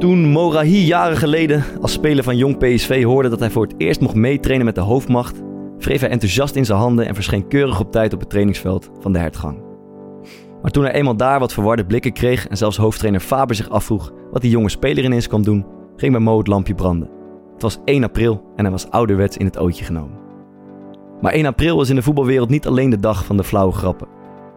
Toen Morahi jaren geleden als speler van jong PSV hoorde dat hij voor het eerst mocht meetrainen met de hoofdmacht, wreef hij enthousiast in zijn handen en verscheen keurig op tijd op het trainingsveld van de hertgang. Maar toen hij eenmaal daar wat verwarde blikken kreeg en zelfs hoofdtrainer Faber zich afvroeg wat die jonge speler ineens kwam doen, ging bij Mo het lampje branden. Het was 1 april en hij was ouderwets in het ootje genomen. Maar 1 april is in de voetbalwereld niet alleen de dag van de flauwe grappen.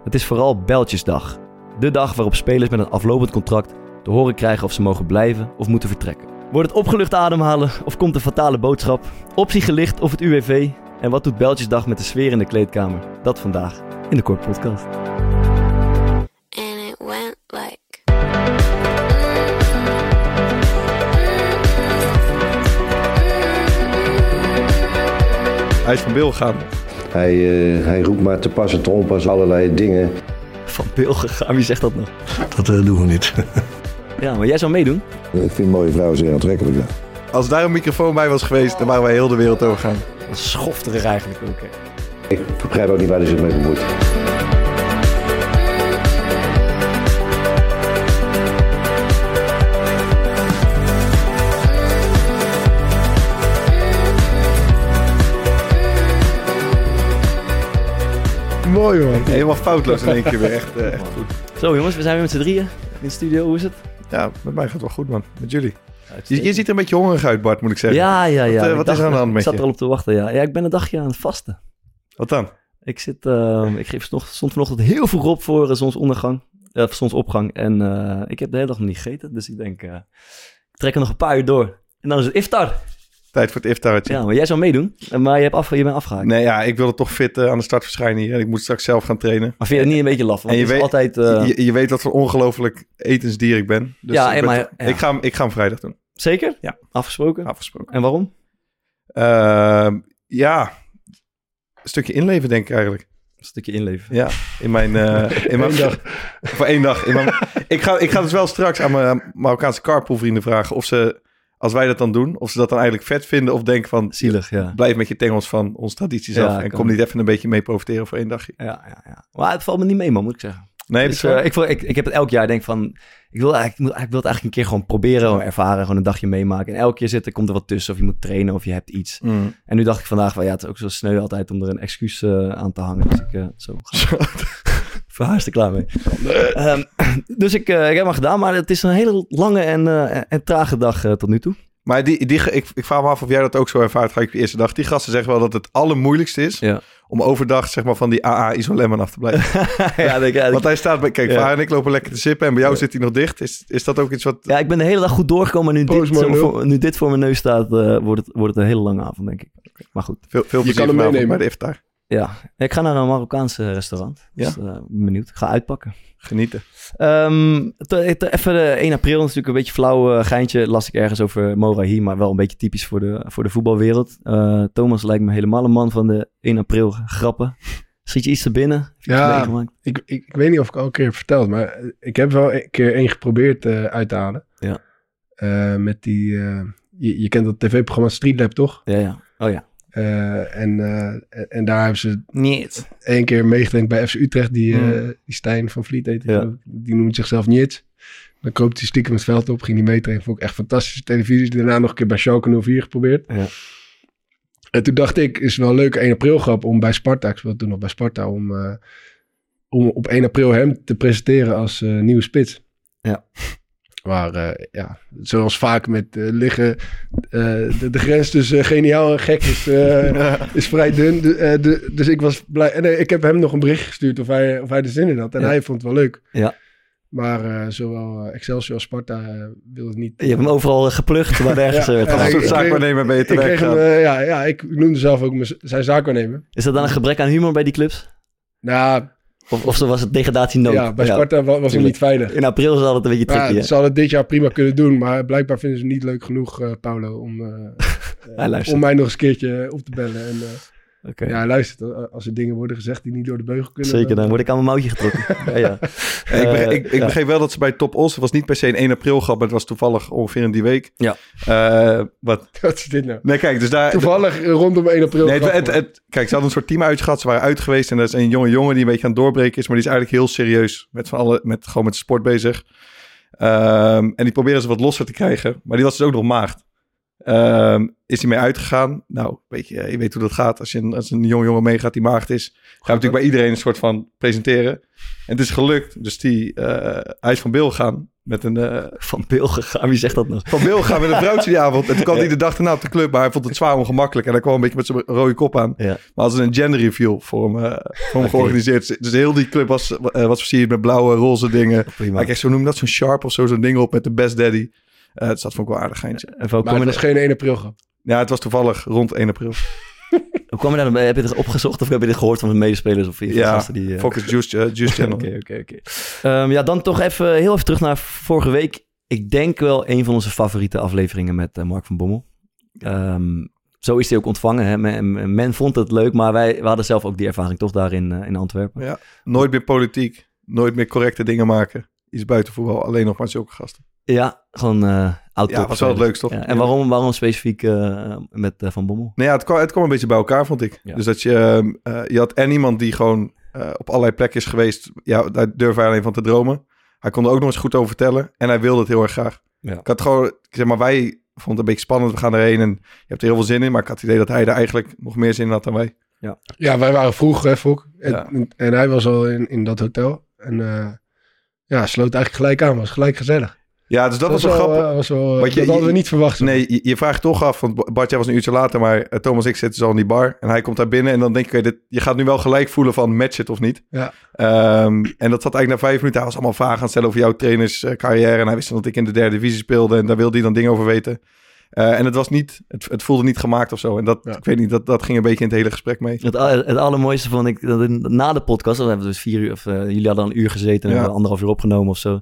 Het is vooral Beltjesdag. De dag waarop spelers met een aflopend contract te horen krijgen of ze mogen blijven of moeten vertrekken. Wordt het opgelucht ademhalen of komt de fatale boodschap? Optie gelicht of het UWV? En wat doet Beltjesdag met de sfeer in de kleedkamer? Dat vandaag in de Kort Podcast. and it went like Hij is van Bil gegaan. Hij, eh, hij roept maar te pas en te onpas allerlei dingen. Van Pil gegaan, wie zegt dat nog? Dat eh, doen we niet. Ja, maar jij zou meedoen? Ik vind mooie vrouwen zeer aantrekkelijk. ja. Als daar een microfoon bij was geweest, dan waren wij heel de wereld over gaan. Dat schofte er eigenlijk ook. Hè. Ik begrijp ook niet waar hij zich mee bemoeit. Mooi man. Helemaal foutloos in één keer weer. Echt, eh, echt goed. Zo jongens, we zijn weer met z'n drieën in de studio. Hoe is het? Ja, met mij gaat het wel goed man. Met jullie. Je, je ziet er een beetje hongerig uit Bart, moet ik zeggen. Ja, ja, ja. Wat, eh, Ik wat is er aan de hand Ik met zat je? er al op te wachten, ja. Ja, ik ben een dagje aan het vasten. Wat dan? Ik, zit, eh, ik geef nog, stond vanochtend heel vroeg op voor eh, zonsondergang. eh, voor zonsopgang. En ik heb de hele dag nog niet gegeten. Dus ik denk, ik trek er nog een paar uur door. En dan is het iftar. Tijd voor het iftartje. Ja, maar jij zou meedoen. Maar je, hebt af, je bent afgehaakt. Nee, ja, ik wilde toch fit eh, aan de start verschijnen hier. En ik moet straks zelf gaan trainen. Maar vind je het niet een beetje laf? Want En je weet- altijd... eh, Je, je weet wat voor ongelooflijk etensdier ik ben. Dus Ja, ik, ben maar- ja. ik, ga, hem- ik ga hem vrijdag doen. Zeker? Ja. Afgesproken? Afgesproken. En waarom? Ehm, ja, een stukje inleven denk ik eigenlijk. Een stukje inleven. Ja, in mijn... eh in mijn dag. Voor één dag. In mijn, ik, ga, ik ga dus wel straks aan mijn Marokkaanse carpoolvrienden vragen of ze, als wij dat dan doen, of ze dat dan eigenlijk vet vinden of denken van, Zielig, ja. blijf met je tengels van onze tradities Ja, af en kom niet even een beetje mee profiteren voor één dagje. Ja, ja, ja. Maar het valt me niet mee, man, moet ik zeggen. Nee, Dus, eh, ik, wil- ik, ik heb het elk jaar, denk van, ik wil, eigenlijk, ik, moet, ik wil het eigenlijk een keer gewoon proberen, gewoon ervaren, gewoon een dagje meemaken. En elke keer zit er, komt er wat tussen, of je moet trainen, of je hebt iets. Mm. En nu dacht ik vandaag, van, ja, het is ook zo sneu altijd om er een excuus eh, aan te hangen. Dus ik, eh, zo, ga is er klaar mee. Ehm, dus ik, eh, ik heb hem gedaan, maar het is een hele lange en, eh, en trage dag eh, tot nu toe. Maar die, die, ik, ik vraag me af of jij dat ook zo ervaart gelijk op je eerste dag. Die gasten zeggen wel dat het allermoeilijkste is Ja, om overdag zeg maar van die AA Isolemon af te blijven. ja, denk, ja, Want hij staat bij, kijk, Ja. En ik lopen lekker te sippen en bij jou zit hij nog dicht. Is, is dat ook iets wat... ja, ik ben de hele dag goed doorgekomen. Maar nu, dit, maar zeg maar, nul. voor- nu dit voor mijn neus staat, eh, wordt, het, wordt het een hele lange avond, denk ik. Maar goed. Veel, veel plezier kan hem meenemen. bij de iftar. Ja, ik ga naar een Marokkaanse restaurant. Ja? Dus, eh, ben benieuwd. Ik ga uitpakken. Genieten. Ehm, te- te- even de 1 april, natuurlijk een beetje flauw eh, geintje. Las ik ergens over Morahi, maar wel een beetje typisch voor de, voor de voetbalwereld. Eh, Thomas lijkt me helemaal een man van de 1 april grappen. Schiet je iets te binnen? Ja. Ik, ik, ik weet niet of ik al een keer heb verteld, maar ik heb wel een keer één geprobeerd uit te halen. Ja. Met die, je, je kent dat tv-programma Streetlab toch? Ja, ja. Oh ja. Eh, en, eh, en, daar hebben ze Niet. één keer meegedenkt bij FC Utrecht. Die, eh, Mm. die Stijn van Vliet heet. die, Ja. Die noemt zichzelf Niets. Dan kroopt hij stiekem het veld op, ging hij meetrainen. Vond ik echt fantastische televisie. Daarna nog een keer bij Schalke 04 geprobeerd. Ja. En toen dacht ik, is wel een leuke 1 april grap om bij Sparta, ik speelde toen nog bij Sparta, om, eh, om op 1 april hem te presenteren als eh, nieuwe spits. Ja. Maar eh, ja, zoals vaak met eh, liggen, eh, de, de grens tussen geniaal en gek is, is vrij dun. De- de- dus ik was blij. En ik heb hem nog een bericht gestuurd of hij, of hij er zin in had. En Ja. hij vond het wel leuk. Ja. Maar zowel Excelsior als Sparta eh, wilde het niet. Je hebt hem overal geplucht, maar nergens Ja, Als een ik- ik- zaakwaarnemer ben je Ik, te hem, eh, ja, ja, ik noemde zelf ook mijn- zijn zaakwaarnemer. Is dat dan een gebrek aan humor bij die clubs? Nou, Of, of zo was het degradatienood? ja, bij Sparta wa- was tuurlijk. niet veilig. In april zal het een beetje tricky, Ja, ze hadden het dit jaar prima kunnen doen, maar blijkbaar vinden ze niet leuk genoeg, eh, Paulo, om, eh, eh, om mij nog eens een keertje op te bellen. En, Oké. Ja, hij luistert. eh, Als er dingen worden gezegd die niet door de beugel kunnen. Zeker, dan word ik aan mijn mouwtje getrokken. ja, ja. Ik, begreep, Eh, ik, ik ja. begreep wel dat ze bij Top Os, het was niet per se een 1 april grap, maar het was toevallig ongeveer in die week. Ja. Eh, wat? Wat is dit nou? Nee, kijk, dus daar... Toevallig rondom 1 april. Nee, het, het- kijk, ze hadden een soort team uitgehad. Ze waren uit geweest. En dat is een jonge jongen die een beetje aan het doorbreken is. Maar die is eigenlijk heel serieus met, van alle, met, gewoon met sport bezig. Ehm, en die proberen ze wat losser te krijgen. Maar die was dus ook nog maagd. Ehm, is hij mee uitgegaan? Nou, weet je, je weet hoe dat gaat. Als, je een, als een jong jongen meegaat die maagd is, gaan we natuurlijk bij iedereen een soort van presenteren. En het is gelukt. Dus die, eh, hij is van Bill gaan met een... eh, Van Bill gegaan, wie zegt dat nog? van Bill gaan met een vrouwtje die avond. En toen kwam hij de dag daarna op de club, maar hij vond het zwaar ongemakkelijk. En hij kwam een beetje met zijn rode kop aan. Ja. Maar als een gender reveal voor hem, eh, voor hem georganiseerd. Dus heel die club was, was versierd met blauwe, roze dingen. Prima. Hij kreeg zo noem dat, zo'n sharp of zo, zo'n ding op met de best daddy. Eh dus dat vond ik wel aardig geintje. En Maar het was geen 1 april grap. Ja, het was toevallig rond 1 april. hoe kwam je daar, heb je het opgezocht of heb je dit gehoord van de medespelers of van Ja, gasten die... eh, Focus Juice, eh, Juice Channel. Oké, oké, oké. Ehm, Ja, dan toch even heel even terug naar vorige week. Ik denk wel een van onze favoriete afleveringen met Mark van Bommel. Ehm, zo is hij ook ontvangen. Hè? Men, men vond het leuk, maar wij we hadden zelf ook die ervaring toch daar in, eh, in Antwerpen. Ja, nooit meer politiek, nooit meer correcte dingen maken. Iets buiten voetbal, alleen nog maar zulke gasten. Ja, gewoon eh oud Ja, was wel het leukst, toch? Ja, en waarom, waarom specifiek eh, met eh, Van Bommel? Nou ja, het kwam, het kwam een beetje bij elkaar, vond ik. Ja. Dus dat je, ehm, eh, je had en iemand die gewoon eh, op allerlei plekken is geweest. Ja, daar durfde hij alleen van te dromen. Hij kon er ook nog eens goed over vertellen. En hij wilde het heel erg graag. Ja. Ik had gewoon, ik zeg maar, wij vonden het een beetje spannend. We gaan erheen en je hebt er heel veel zin in. Maar ik had het idee dat hij er eigenlijk nog meer zin in had dan wij. Ja, wij waren vroeg, hè, Fok. En, Ja. en hij was al in, in dat hotel. En eh, ja, sloot eigenlijk gelijk aan. Was gelijk gezellig. Ja, dus dat, was wel wel, grappig. eh, was wel, Want je- dat hadden we niet verwacht. Nee, je, je vraagt toch af, want Bart, jij was een uurtje later, maar eh, Thomas en ik zitten zo in die bar. En hij komt daar binnen en dan denk je, dit, je gaat nu wel gelijk voelen van match het of niet. Ja. Ehm, en dat zat eigenlijk na vijf minuten. Hij was allemaal vragen aan het stellen over jouw trainerscarrière. En hij wist dat ik in de derde divisie speelde en daar wilde hij dan dingen over weten. Eh, en het was niet, het, het voelde niet gemaakt of zo. En dat, Ja. ik weet niet, dat, dat ging een beetje in het hele gesprek mee. Het, al- het allermooiste vond ik, dat in- na de podcast, dan hebben we dus vier uur, of eh, jullie hadden een uur gezeten en Ja. anderhalf uur opgenomen of zo.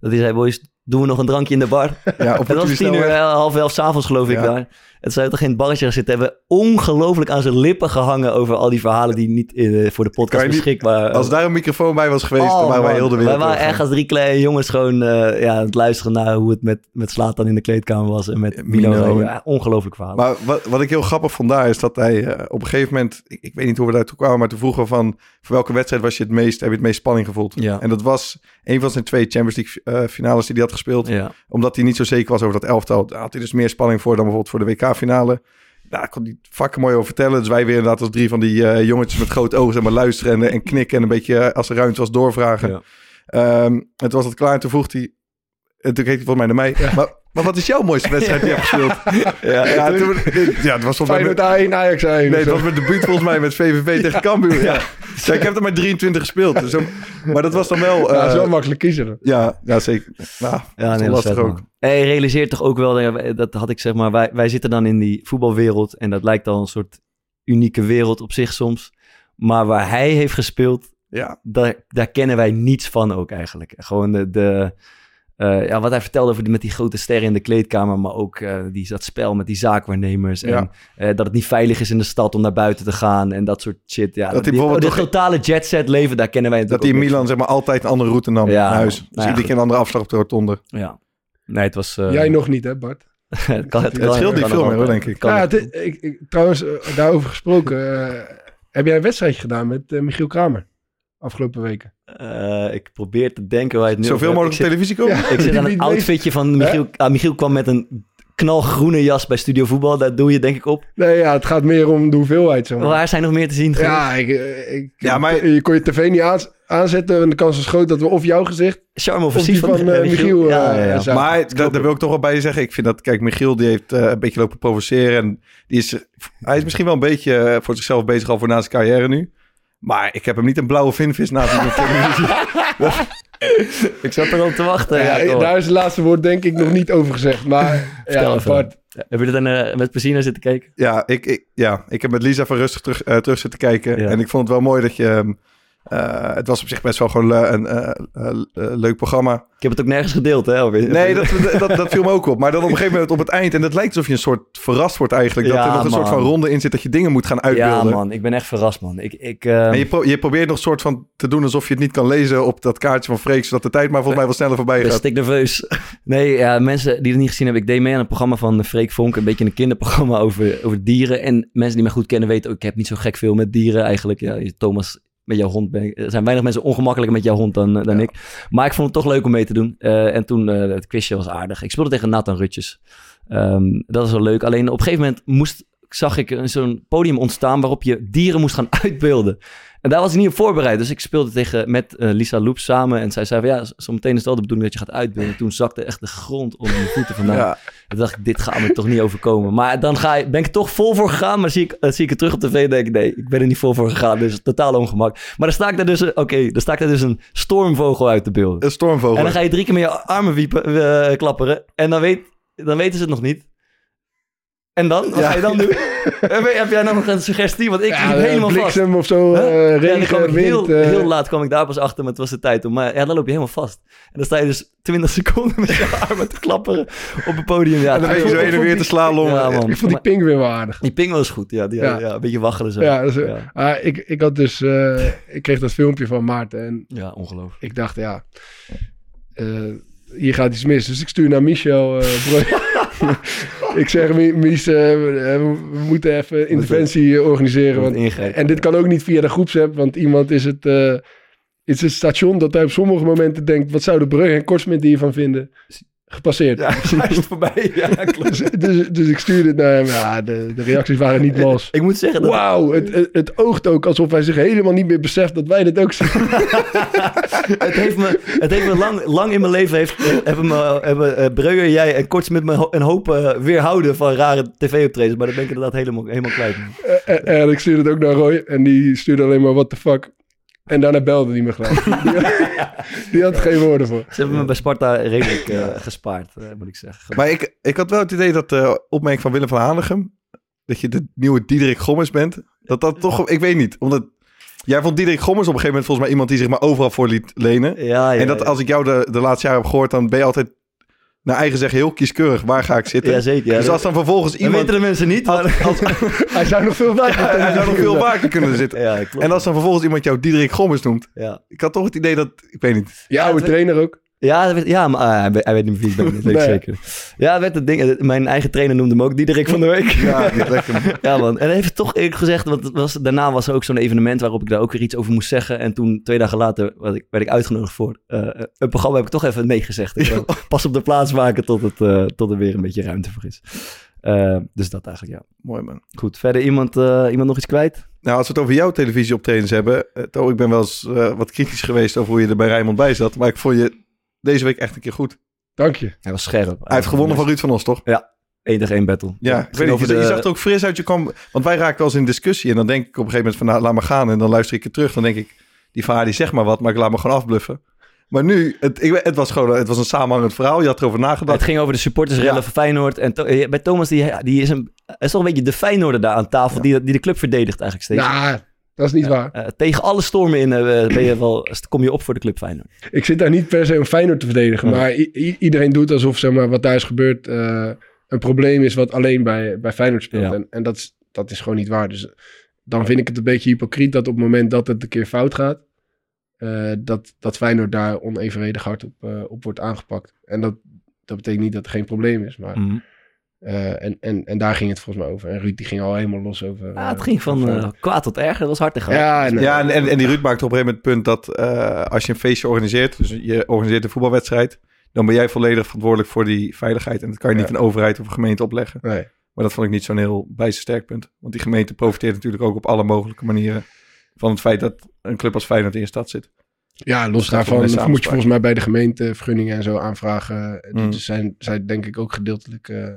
Dat hij zei, boys, doen we nog een drankje in de bar? Ja, op Het was tien uur, half elf s'avonds geloof ik Ja. daar. Het zou toch in het barretje zitten. Hebben ongelooflijk aan zijn lippen gehangen over al die verhalen die niet eh, voor de podcast je niet- beschikbaar Als daar een microfoon bij was geweest, Oh, dan waren wij heel de wereld Wij waren echt als drie kleine jongens gewoon eh, ja, aan het luisteren naar hoe het met, met Slatan in de kleedkamer was. En met Mino. Mino. Ja, ongelooflijk verhaal. Maar wat, wat ik heel grappig vond daar is dat hij eh, op een gegeven moment, ik, ik weet niet hoe we daartoe kwamen, maar toen vroegen van, voor welke wedstrijd was je het meest, heb je het meest spanning gevoeld? Ja. En dat was een van zijn twee Champions League eh, finales die hij had gespeeld. ja. Omdat hij niet zo zeker was over dat elftal. Daar had hij dus meer spanning voor dan bijvoorbeeld voor de WK-finale. Nou, daar kon hij vakken mooi over vertellen. Dus wij weer inderdaad als drie van die eh, jongetjes met grote ogen maar, luisteren en, en knikken en een beetje eh, als er ruimte was doorvragen. Ja. Ehm, en toen was het klaar en toen vroeg hij, en toen keek hij volgens mij naar mij, maar, maar wat is jouw mooiste wedstrijd die je hebt gespeeld? Ja, Ja, toen, ja, het was volgens mij... Feyenoord A1, Ajax A1. Nee, het was mijn debuut volgens mij met VVV tegen Cambuur. Ja. Ja, ik heb er maar 23 gespeeld. Dus, zo- maar dat was dan wel... Ja, dat is eh, wel makkelijk kiezen. ja, ja, zeker. Nou, Ja, nee, lastig ook. man. Je realiseert toch ook wel, dat had ik zeg maar, wij, wij zitten dan in die voetbalwereld en dat lijkt al een soort unieke wereld op zich soms. Maar waar hij heeft gespeeld, Ja, daar, daar kennen wij niets van ook eigenlijk. Gewoon de, de eh, ja, wat hij vertelde over die, met die grote sterren in de kleedkamer, maar ook eh, die, dat spel met die zaakwaarnemers. En eh, dat het niet veilig is in de stad om naar buiten te gaan en dat soort shit. Ja, hij die, bijvoorbeeld de toch- totale jetset leven, daar kennen wij dat hij in ook Milan zeg maar altijd een andere route nam Ja, naar huis. nou Dus ja, iedere keer een andere afslag op de rotonde. Ja. Nee, het was... eh, Jij nog niet, hè Bart? het kan, Het scheelt niet veel meer, denk ik. Ja, het, ik, ik- trouwens, daarover gesproken. heb jij een wedstrijdje gedaan met Michiel Kramer? Afgelopen weken. Eh, ik probeer te denken waar je het nu Zoveel mogelijk op televisie komen. Ja. Ik zit, aan een outfitje van Michiel. Ah, Michiel kwam met een knalgroene jas bij Studio Voetbal. Daar doe je denk ik op. Nee, ja, het gaat meer om de hoeveelheid. Zeg maar. Waar zijn nog meer te zien? Ja, ik, ik, Ja, maar- je kon je tv niet aan- aanzetten en de kans is groot dat we of jouw gezicht Charme of die van eh, Michiel eh, ja, ja. Maar daar, wil ik toch wel bij zeggen. Ik vind dat, kijk, Michiel die heeft een beetje lopen provoceren. En die is, hij is misschien wel een beetje voor zichzelf bezig al voor na zijn carrière nu. Maar ik heb hem niet een blauwe vinvis naast televisie. Ik zat er al te wachten. Ja, Ja, daar is het laatste woord denk ik nog niet over gezegd. Maar ja, even. Bart, Heb je er dan eh, met plezier naar zitten kijken? Ja, ik, ik, ja, ik heb met Lisa van rustig terug, eh, terug zitten kijken. Ja. En ik vond het wel mooi dat je... ehm, eh, het was op zich best wel gewoon een eh, eh, leuk programma. Ik heb het ook nergens gedeeld, hè? Nee, dat, dat, dat viel me ook op. Maar dan op een gegeven moment op het eind... en het lijkt alsof je een soort verrast wordt eigenlijk... dat Ja, er nog een soort van ronde in zit... dat je dingen moet gaan Ja, uitbeelden. man. Ik ben echt verrast, man. Ik, ik, eh, En je, pro- je probeert nog een soort van te doen... alsof je het niet kan lezen op dat kaartje van Freek... zodat de tijd maar volgens mij wel sneller voorbij gaat. stik nerveus. Nee, ja, mensen die het niet gezien hebben. Ik deed mee aan een programma van Freek Vonk. Een beetje een kinderprogramma over, over dieren. En mensen die mij goed kennen weten ook... ik heb niet zo gek veel met dieren eigenlijk. Ja, Thomas met jouw hond ben ik, er zijn weinig mensen ongemakkelijker met jouw hond dan, dan ik. Maar ik vond het toch leuk om mee te doen. Eh, en toen, eh, het quizje was aardig. Ik speelde tegen Nathan Rutjes. Ehm, dat was wel leuk. Alleen op een gegeven moment moest, zag ik een- zo'n podium ontstaan waarop je dieren moest gaan uitbeelden. En daar was ik niet op voorbereid. Dus ik speelde tegen, met eh, Lisa Loep samen. En zij zei van ja, zometeen is het wel de bedoeling dat je gaat uitbeelden. Toen zakte echt de grond onder mijn voeten vandaan. Ja. Toen dacht ik, dit gaat me toch niet overkomen. Maar dan ga ik, ben ik toch vol voor gegaan. Maar zie ik, eh, zie ik het terug op tv en denk ik, nee, ik ben er niet vol voor gegaan. Dus totaal ongemak. Maar dan sta ik daar dus, een- oké, dan sta ik daar dus een stormvogel uit te beelden. Een stormvogel. En dan ga je drie keer met je armen wiepen, eh, klapperen. En dan, weet, dan weten ze het nog niet. En dan? Wat Ja. ga je dan doen? Heb heb jij nog een suggestie? Want ik Ja, liep eh, helemaal vast. bliksem of zo, Huh? eh, Ja, regen, ik wind. heel, eh, heel laat kwam ik daar pas achter, maar het was de tijd om. Maar ja, dan loop je helemaal vast. En dan sta je dus 20 seconden met je armen te klapperen op het podium. Ja, en dan ben je zo heen en weer te slaan. Ja, man. Ik vond die pinguïn wel aardig. Die ping was goed, ja. Die, ja. Ja. een beetje waggelen zo. Ja, dus, eh, ja. ik, ik had dus, eh, ik kreeg dat filmpje van Maarten en Ja, ongelooflijk. ik dacht, ja, eh, hier gaat iets mis. Dus ik stuur naar Michel. eh, ik zeg, Mi- Mies, eh, we we moeten even interventie organiseren. Want, en dit kan ook niet via de groepsapp, want iemand is het, eh, is het station dat hij op sommige momenten denkt, wat zou de brug en kortsmit hiervan vinden? Gepasseerd. Ja, hij is het voorbij. Ja, klopt. Dus, dus, dus ik stuurde het naar hem. Ja, de, de reacties waren niet los. Ik moet zeggen dat... Wauw, het, het, het oogt ook alsof hij zich helemaal niet meer beseft dat wij dit ook zien. het heeft me, het heeft me lang, lang in mijn leven heeft, hebben, me, hebben eh, Breuer, jij en Korts met me een hoop eh, weerhouden van rare tv-optredens. Maar dat ben ik inderdaad helemaal, helemaal kwijt. en, en- en ik stuurde het ook naar Roy en die stuurde alleen maar what the fuck. En daarna belde hij me gelijk. Die, had er geen woorden voor. Ze hebben me bij Sparta redelijk eh, gespaard, eh, moet ik zeggen. Maar ik, ik had wel het idee dat de opmerking van Willem van Hanegem... dat je de nieuwe Diederik Gommers bent... dat dat toch... Ik weet niet, omdat... Jij vond Diederik Gommers op een gegeven moment volgens mij iemand die zich maar overal voor liet lenen. Ja, ja, en dat ja. als ik jou de, de laatste jaren heb gehoord, dan ben je altijd naar eigen zeggen heel kieskeurig. Waar ga ik zitten? Ja, zeker. Ja, dus als dan vervolgens dat iemand... weten de mensen niet. Maar, Hij zou nog veel vaker Hij zou nog veel vaker kunnen zitten. ja, klopt. En als dan vervolgens iemand jou Diederik Gommers noemt. ja. Ik had toch het idee dat... Ik weet niet. Je oude trainer ook. Ja, ja maar ah, hij, weet, hij weet niet wie ik ben, dat weet ik Nee. zeker. Ja, dat werd het ding. eh, Mijn eigen trainer noemde hem ook Diederik van de Week. Ja. Ja, man. En even toch eerlijk gezegd, want was, daarna was er ook zo'n evenement waarop ik daar ook weer iets over moest zeggen. En toen, twee dagen later, werd ik, werd ik uitgenodigd voor eh, een programma. Heb ik toch even meegezegd. Ik wil pas op de plaats maken tot, het, tot er weer een beetje ruimte voor is. Dus dat eigenlijk, ja. Mooi man. Goed, verder iemand, iemand nog iets kwijt? Nou, als we het over jouw televisieoptredens hebben. Toon, ik ben wel eens wat kritisch geweest over hoe je er bij Rijnmond bij zat. Maar ik vond je deze week echt een keer goed. Dank je. Hij was scherp. Hij heeft gewonnen van Ruud van Os, toch? 1 tegen 1 battle. Ja, ik weet niet. Je, je zag er ook fris uit. Je kwam, want wij raakten wel eens in discussie. En dan denk ik op een gegeven moment van, nou, laat maar gaan. En dan luister ik het terug. Dan denk ik, die vader die zegt maar wat, maar ik laat me gewoon afbluffen. Maar nu, het, ik, het was gewoon het was een samenhangend verhaal. Je had erover nagedacht. Het ging over de supportersrellen Ja. van Feyenoord. En to- eh, bij Thomas, die, die is, een, is toch een beetje de Feyenoorder daar aan tafel. Die, die de club verdedigt eigenlijk steeds. Nou, dat is niet waar. Eh, tegen alle stormen in eh, ben je wel, kom je op voor de club Feyenoord. Ik zit daar niet per se om Feyenoord te verdedigen. Maar iedereen doet alsof zeg maar, wat daar is gebeurd eh, een probleem is wat alleen bij, bij Feyenoord speelt. Ja. En, en dat, is, dat is gewoon niet waar. Dus dan vind ik het een beetje hypocriet dat op het moment dat het een keer fout gaat, dat, dat Feyenoord daar onevenredig hard op, op wordt aangepakt. En dat, dat betekent niet dat er geen probleem is. Maar, Mhm. Eh, en, en, en daar ging het volgens mij over. En Ruud die ging al helemaal los over. Ja, het eh, ging van eh, kwaad tot erger. Dat was hard te gaan. ja, en, Ja, en, en, en die Ruud maakte op een gegeven moment het punt dat eh, als je een feestje organiseert, dus je organiseert een voetbalwedstrijd, dan ben jij volledig verantwoordelijk voor die veiligheid. En dat kan je niet Ja. een overheid of een gemeente opleggen. nee. Maar dat vond ik niet zo'n heel bijsterk punt. Want die gemeente profiteert natuurlijk ook op alle mogelijke manieren van het feit dat een club als Feyenoord in je stad zit. Ja, los daarvan moet je volgens mij bij de gemeente vergunningen en zo aanvragen. Mm. Dus zijn zij denk ik ook gedeeltelijk eh,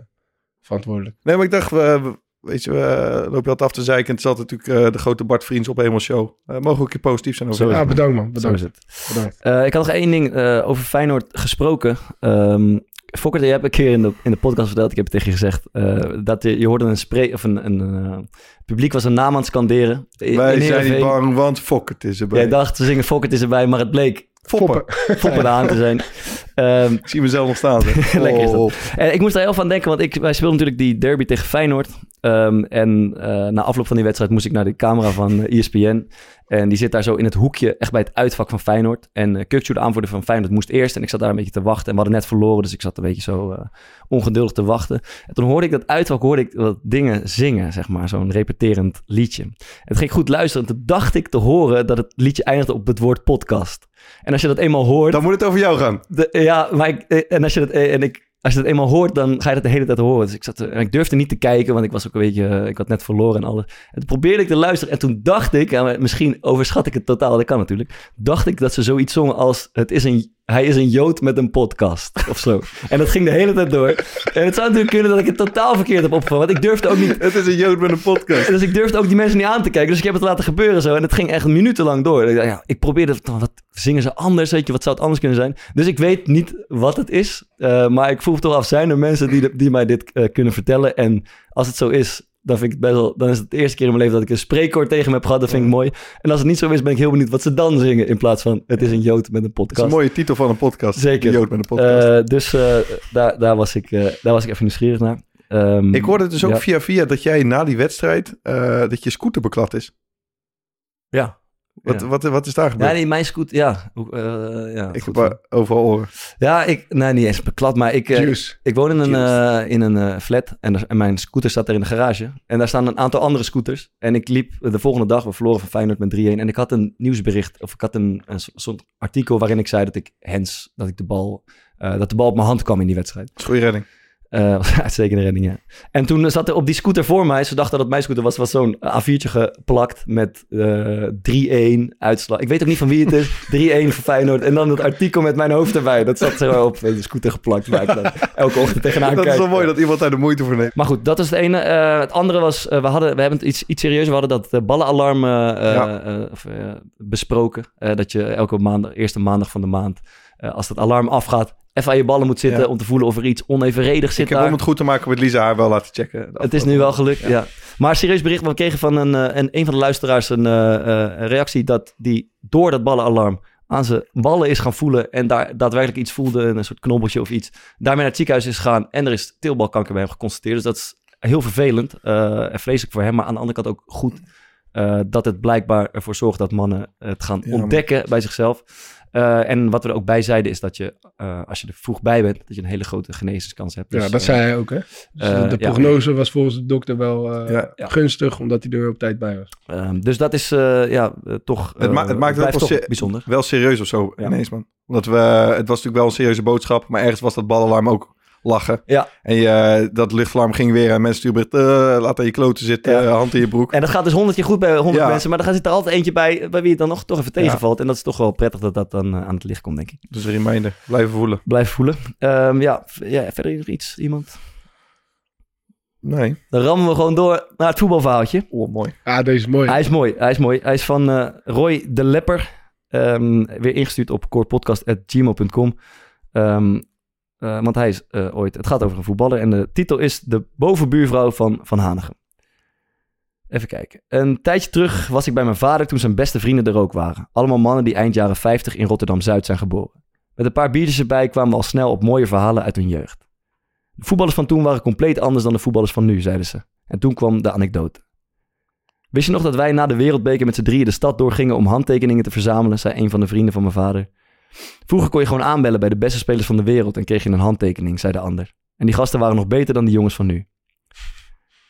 verantwoordelijk. Nee, maar ik dacht, we, we- weet je, we lopen je altijd af te zeiken. Het altijd natuurlijk eh, de grote Bart Vriends op Hemel Show. Eh, mogen we een keer positief zijn over Ja, het. bedankt man. Zo Bedankt. is het. bedankt. Eh, ik had nog één ding eh, over Feyenoord gesproken. Ehm Fokker, je hebt een keer in de, in de podcast verteld, ik heb het tegen je gezegd, eh, dat je, je hoorde een spray, of een, een eh, publiek was een naam aan het scanderen. In- Wij in zijn niet bang, want Fokkert is erbij. Jij dacht, ze zingen Fokker is erbij, maar het bleek Foppen. Fokker aan te zijn. Ehm, Ik zie mezelf nog staan. Lekker is dat. Oh. En ik moest daar heel van denken, want ik, wij speelden natuurlijk die derby tegen Feyenoord. Ehm, en eh, na afloop van die wedstrijd moest ik naar de camera van eh, ESPN. En die zit daar zo in het hoekje, echt bij het uitvak van Feyenoord. En uh, Kukçu, de aanvoerder van Feyenoord, moest eerst. En ik zat daar een beetje te wachten. En we hadden net verloren, dus ik zat een beetje zo eh, ongeduldig te wachten. En toen hoorde ik dat uitvak, hoorde ik wat dingen zingen, zeg maar. Zo'n repeterend liedje. En toen ging ik goed luisteren. En toen dacht ik te horen dat het liedje eindigde op het woord podcast. En als je dat eenmaal hoort... Dan moet het over jou gaan. De, ja, maar ik, eh, en als je dat, eh, en ik, als je dat eenmaal hoort, dan ga je dat de hele tijd horen. Dus ik zat, er- en ik durfde niet te kijken, want ik was ook een beetje, eh, ik had net verloren en alles. En toen probeerde ik te luisteren en toen dacht ik, ja, misschien overschat ik het totaal, dat kan natuurlijk. Dacht ik dat ze zoiets zongen als, het is een, hij is een jood met een podcast of zo. En dat ging de hele tijd door. En het zou natuurlijk kunnen dat ik het totaal verkeerd heb opgevangen, want ik durfde ook niet, Het is een jood met een podcast. dus ik durfde ook die mensen niet aan te kijken. Dus ik heb het laten gebeuren zo. En het ging echt minutenlang door. Ik dacht, ja, ik probeerde, wat zingen ze anders? Weet je, wat zou het anders kunnen zijn? Dus ik weet niet wat het is. eh, maar ik vroeg toch af, zijn er mensen die, die mij dit eh, kunnen vertellen? En als het zo is, dan vind ik het best wel... Dan is het de eerste keer in mijn leven dat ik een spreekwoord tegen me heb gehad. Dat vind ik mooi. En als het niet zo is, ben ik heel benieuwd wat ze dan zingen. In plaats van, het is een jood met een Dat is podcast. een mooie titel van een podcast. Zeker. Een jood met een podcast. Eh, dus eh, daar, daar, was ik, eh, daar was ik even nieuwsgierig naar. Ehm, ik hoorde dus ook ja. via via dat jij na die wedstrijd, eh, dat je scooter beklad is. Ja. Wat, Ja. wat, wat is daar gebeurd? Ja, nee, mijn scoot, ja. Eh, ja ik goed heb overal oren. Ja, ik, nee, niet eens beklad, maar ik, eh, ik woon in een, eh, in een flat en, er- en mijn scooter staat er in de garage. En daar staan een aantal andere scooters. En ik liep de volgende dag, we verloren van Feyenoord met 3-1. En ik had een nieuwsbericht, of ik had een, een so- soort artikel waarin ik zei dat ik hens, dat ik de bal, eh, dat de bal op mijn hand kwam in die wedstrijd. Goede redding. Eh was een uitstekende redding, ja. En toen zat er op die scooter voor mij, ze dachten dat het mijn scooter was, was zo'n A4'tje geplakt met eh 3-1 uitslag. Ik weet ook niet van wie het is. 3-1 voor Feyenoord. En dan het artikel met mijn hoofd erbij. Dat zat zo op de scooter geplakt. Waar ik dan elke ochtend tegenaan dat kijk. is wel mooi dat iemand daar de moeite voor neemt. Maar goed, dat is het ene. Eh, het andere was, eh, we, hadden, we hebben het iets, iets serieuzer. We hadden dat eh, ballenalarm eh, eh, Ja. eh, eh, besproken. Eh, dat je elke maandag, eerste maandag van de maand, eh, als dat alarm afgaat, even aan je ballen moet zitten Ja. om te voelen of er iets onevenredig zit Ik heb daar. om het goed te maken met Lisa haar wel laten checken. Het is nu wel gelukt, ja. Maar serieus bericht, we kregen van een, eh, een, een van de luisteraars een, eh, een reactie dat die door dat ballenalarm aan zijn ballen is gaan voelen en daar daadwerkelijk iets voelde, een soort knobbeltje of iets. Daarmee naar het ziekenhuis is gegaan en er is teelbalkanker bij hem geconstateerd. Dus dat is heel vervelend en vreselijk voor hem, maar aan de andere kant ook goed eh, dat het blijkbaar ervoor zorgt dat mannen het gaan Ja, ontdekken bij zichzelf. Eh, en wat we er ook bij zeiden is dat je, eh, als je er vroeg bij bent, dat je een hele grote genezingskans hebt. Ja, Dus, dat eh, zei hij ook, hè? Dus de ja. prognose was volgens de dokter wel eh, Ja. Ja. gunstig, omdat hij er op tijd bij was. Ehm, dus dat is eh, ja, toch. Het, ma- het maakt het wel, toch se- bijzonder. wel serieus of zo Ja. ineens, man. Omdat we, het was natuurlijk wel een serieuze boodschap, maar ergens was dat balalarm ook lachen. Ja. En je, dat luchtalarm ging weer en mensen bericht, eh, laat aan je kloten zitten, Ja. eh, hand in je broek. En dat gaat dus honderd keer goed bij honderd Ja. mensen, maar dan zit er altijd eentje bij bij wie het dan nog toch even tegenvalt. En dat is toch wel prettig dat dat dan eh, aan het licht komt, denk ik. Dus een reminder, blijven voelen. Blijf voelen. Ehm, ja, ja, verder nog iets, iemand? Nee, Dan rammen we gewoon door naar het voetbalverhaaltje. oh, mooi. Ah, deze is mooi. Hij is mooi, hij is mooi. Hij is van eh, Roy de Lepper. Ehm, weer ingestuurd op courtpodcast.gmail.com. Ehm eh, want hij is eh, ooit... Het gaat over een voetballer en de titel is De bovenbuurvrouw van Van Hanegem. Even kijken. Een tijdje terug was ik bij mijn vader toen zijn beste vrienden er ook waren. Allemaal mannen die eind jaren 50 in Rotterdam-Zuid zijn geboren. Met een paar biertjes erbij kwamen we al snel op mooie verhalen uit hun jeugd. De voetballers van toen waren compleet anders dan de voetballers van nu, zeiden ze. En toen kwam de anekdote. Wist je nog dat wij na de wereldbeker met z'n drieën de stad doorgingen om handtekeningen te verzamelen, zei een van de vrienden van mijn vader. Vroeger kon je gewoon aanbellen bij de beste spelers van de wereld en kreeg je een handtekening, zei de ander. En die gasten waren nog beter dan die jongens van nu.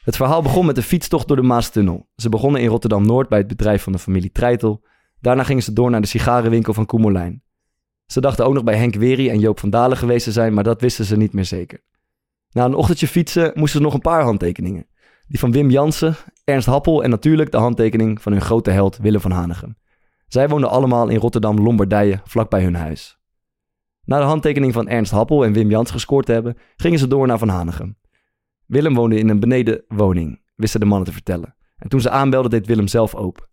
Het verhaal begon met een fietstocht door de Maastunnel. Ze begonnen in Rotterdam-Noord bij het bedrijf van de familie Treitel. Daarna gingen ze door naar de sigarenwinkel van Koemelijn. Ze dachten ook nog bij Henk Wery en Joop van Dalen geweest te zijn, maar dat wisten ze niet meer zeker. Na een ochtendje fietsen moesten ze nog een paar handtekeningen. Die van Wim Jansen, Ernst Happel en natuurlijk de handtekening van hun grote held Willem van Hanegem. Zij woonden allemaal in Rotterdam-Lombardije, vlakbij hun huis. Na de handtekening van Ernst Happel en Wim Jans gescoord te hebben, gingen ze door naar Van Hanegem. Willem woonde in een benedenwoning, wisten de mannen te vertellen. En toen ze aanbelden, deed Willem zelf open.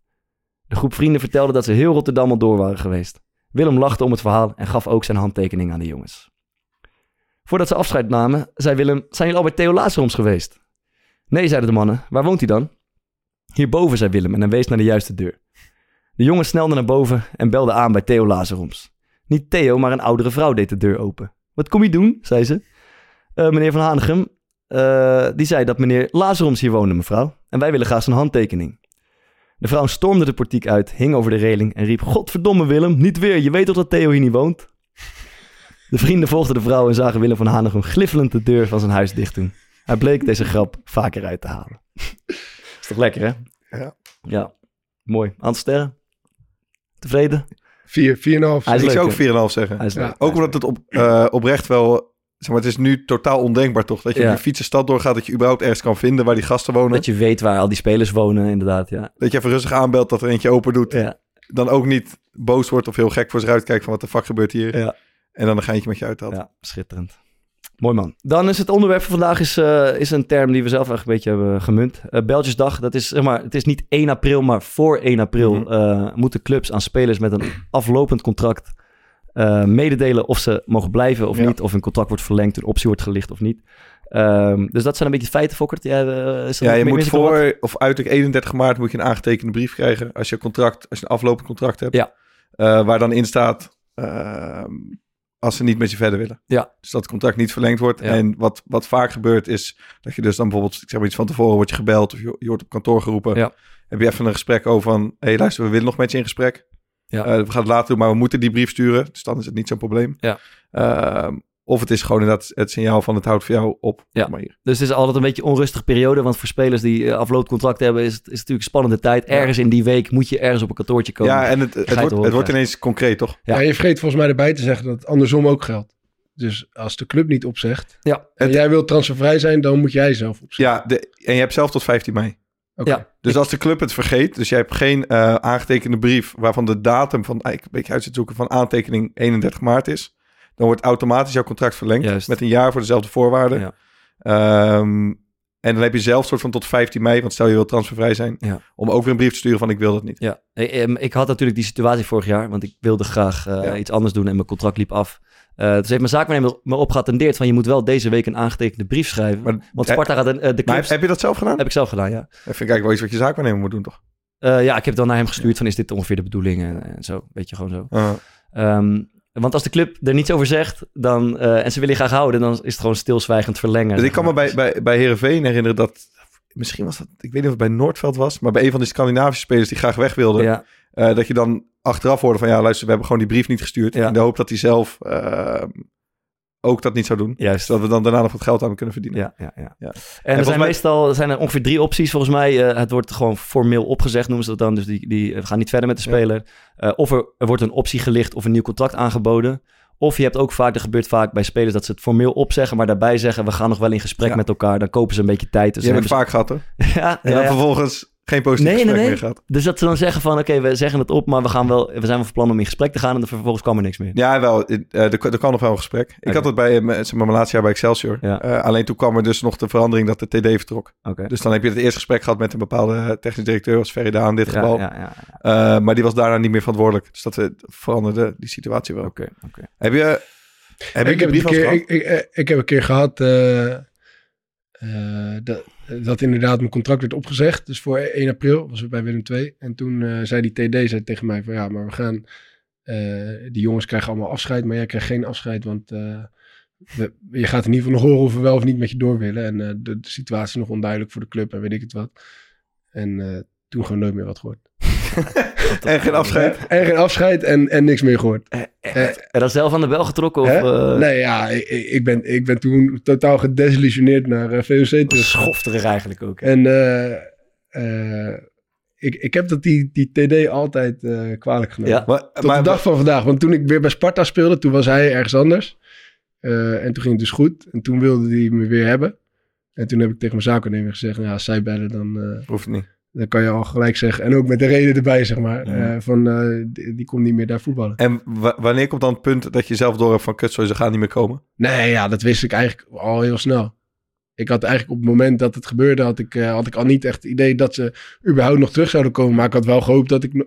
De groep vrienden vertelde dat ze heel Rotterdam al door waren geweest. Willem lachte om het verhaal en gaf ook zijn handtekening aan de jongens. Voordat ze afscheid namen, zei Willem: Zijn jullie al bij Theo Lazaroms geweest? Nee, zeiden de mannen. Waar woont hij dan? Hierboven, zei Willem en hij wees naar de juiste deur. De jongen snelde naar boven en belde aan bij Theo Lazaroms. Niet Theo, maar een oudere vrouw deed de deur open. Wat kom je doen? zei ze. "Eh, meneer Van Hanegem, eh, die zei dat meneer Lazaroms hier woonde, mevrouw. En wij willen graag zijn handtekening. De vrouw stormde de portiek uit, hing over de reling en riep... Godverdomme Willem, niet weer, je weet toch dat Theo hier niet woont? De vrienden volgden de vrouw en zagen Willem van Hanegem gliffelend de deur van zijn huis dicht doen. Hij bleek deze grap vaker uit te halen. Is toch lekker, hè? Ja. Ja, mooi. Aantal sterren? Tevreden? 4, 4,5. Hij is ik leuk, zou ook hè? 4,5 zeggen. Hij is leuk. Ook omdat het op, eh, oprecht wel... Zeg maar, het is nu totaal ondenkbaar toch? Dat je Ja. op je fiets de stad doorgaat, dat je überhaupt ergens kan vinden waar die gasten wonen. Dat je weet waar al die spelers wonen, inderdaad, ja. Dat je even rustig aanbelt dat er eentje open doet. Ja, Dan ook niet boos wordt of heel gek voor zich uitkijkt van wat de fuck gebeurt hier. ja. En dan een geintje met je uithaalt. Ja, schitterend. Mooi man. Dan is het onderwerp van vandaag is, eh, is een term die we zelf eigenlijk een beetje hebben gemunt. Eh Beltjesdag, dat is zeg maar, het is niet 1 april, maar voor 1 april Mhm. eh, moeten clubs aan spelers met een aflopend contract mededelen of ze mogen blijven of Ja. niet. Of hun contract wordt verlengd, hun optie wordt gelicht of niet. Ehm, dus dat zijn een beetje feiten, Fokkert. Ja, nog je moet voor of uiterlijk 31 maart moet je een aangetekende brief krijgen als je een contract, als je een aflopend contract hebt. Ja. Waar dan in staat ehm, als ze niet met je verder willen. Ja. Dus dat het contract niet verlengd wordt. Ja. En wat, wat vaak gebeurt is dat je dus dan bijvoorbeeld, ik zeg maar iets van tevoren, wordt je gebeld of je, je wordt op kantoor geroepen. Ja. Heb je even een gesprek over van, hé hey, luister, we willen nog met je in gesprek. Ja. Eh, we gaan het later doen, maar we moeten die brief sturen. Dus dan is het niet zo'n probleem. Ja. Ehm, of het is gewoon inderdaad het signaal van het houdt voor jou op. Ja. Maar hier. Dus het is altijd een beetje een onrustige periode. Want voor spelers die eh, aflopend contract hebben, is het, is het natuurlijk een spannende tijd. Ergens in die week moet je ergens op een kantoortje komen. Ja, en het, het, wordt, het wordt ineens concreet, toch? Ja. Ja. je vergeet volgens mij erbij te zeggen dat het andersom ook geldt. Dus als de club niet opzegt Ja. en Het- jij wilt transfervrij zijn, dan moet jij zelf opzeggen. Ja, de, en je hebt zelf tot 15 mei. Oké. Ja. Dus als de club het vergeet, dus jij hebt geen eh, aangetekende brief waarvan de datum van, eigenlijk een beetje uit zoeken, van aantekening 31 maart is, dan wordt automatisch jouw contract verlengd Juist. met een jaar voor dezelfde voorwaarden. Ja. Ehm, en dan heb je zelf soort van tot 15 mei, want stel je wil transfervrij zijn, Ja. om ook weer een brief te sturen van ik wil dat niet. Ja, ik, ehm, ik had natuurlijk die situatie vorig jaar, want ik wilde graag eh, Ja. iets anders doen en mijn contract liep af. Eh dus heeft mijn zaakwaarnemer me op geattendeerd van je moet wel deze week een aangetekende brief schrijven. Maar, want Sparta gaat een, eh, de maar clubs... heb je dat zelf gedaan? heb ik zelf gedaan, ja. Dat vind ik eigenlijk wel iets wat je zaakwaarnemer moet doen, toch? Ja, ik heb dan naar hem gestuurd van is dit ongeveer de bedoeling en, en zo, weet je, gewoon zo. Uh, Ehm, want als de club er niets over zegt dan, eh, en ze willen je graag houden, dan is het gewoon stilzwijgend verlengen. Dus ik kan me bij, bij, bij Heerenveen herinneren dat, misschien was dat, ik weet niet of het bij Noordveld was, maar bij een van die Scandinavische spelers die graag weg wilden, Ja, Eh, dat je dan achteraf hoorde van ja, luister, we hebben gewoon die brief niet gestuurd. Ja. In de hoop dat hij zelf eh, ook dat niet zou doen. juist. Zodat we dan daarna nog wat geld aan kunnen verdienen. Ja, ja, ja. Ja. En, er zijn mij- meestal zijn er ongeveer drie opties volgens mij. Eh, het wordt gewoon formeel opgezegd, noemen ze dat dan. Dus die, die we gaan niet verder met de Ja. speler. Eh, of er, er wordt een optie gelicht of een nieuw contract aangeboden. Of je hebt ook vaak, er gebeurt vaak bij spelers dat ze het formeel opzeggen, maar daarbij zeggen we gaan nog wel in gesprek Ja. met elkaar. Dan kopen ze een beetje tijd. Dus, dan hebben het vaak gehad hoor. ja, En dan ja. vervolgens geen positief Nee, gesprek nee. meer gehad. Dus dat ze dan zeggen van oké, we zeggen het op, maar we, gaan wel, we zijn wel van plan om in gesprek te gaan. En dan vervolgens kwam er niks meer. Ja, wel. eh, er, er kwam nog wel een gesprek. Ik had het bij eh, mijn zeg maar, mijn laatste jaar bij Excelsior. Ja. Eh, alleen toen kwam er dus nog de verandering dat de TD vertrok. Oké. Dus dan heb je het eerste gesprek gehad met een bepaalde technisch directeur, als Ferry Daan in dit Ja, geval. ja, ja, ja. Eh, maar die was daarna niet meer verantwoordelijk. Dus dat veranderde die situatie wel. Oké, oké. Heb je... Heb ik, heb een keer, gehad? ik, ik, ik heb een keer gehad eh, eh, dat, dat inderdaad mijn contract werd opgezegd. Dus voor 1 april was het bij Willem II. En toen eh, zei die TD zei tegen mij van ja, maar we gaan... eh, die jongens krijgen allemaal afscheid, maar jij krijgt geen afscheid, want we- je gaat in ieder geval nog horen of we wel of niet met je door willen. En de, de situatie is nog onduidelijk voor de club en weet ik het wat. En toen gewoon nooit meer wat gehoord. En geen afscheid? En geen afscheid en, en niks meer gehoord. En dan zelf aan de bel getrokken? Of, eh, nee, ja, ik, ik ben, ik ben toen totaal gedesillusioneerd naar eh, VOC terug. Schofterig eigenlijk ook. hè? En eh, eh, ik, ik heb dat die, die TD altijd eh, kwalijk genomen. Ja. Maar, Tot maar, de dag van vandaag. Want toen ik weer bij Sparta speelde, toen was hij ergens anders. Eh, en toen ging het dus goed. En toen wilde hij me weer hebben. En toen heb ik tegen mijn zaakwaarnemer gezegd, nou, als zij bellen, dan, eh, hoeft het niet. Dan kan je al gelijk zeggen. En ook met de reden erbij, zeg maar. Ja. eh, van, eh, die, die komt niet meer daar voetballen. En wa- wanneer komt dan het punt dat je zelf door hebt van kut, zo, ze gaan niet meer komen? Nee, ja, dat wist ik eigenlijk al heel snel. Ik had eigenlijk op het moment dat het gebeurde, had ik, eh, had ik al niet echt het idee dat ze überhaupt nog terug zouden komen. Maar ik had wel gehoopt dat ik...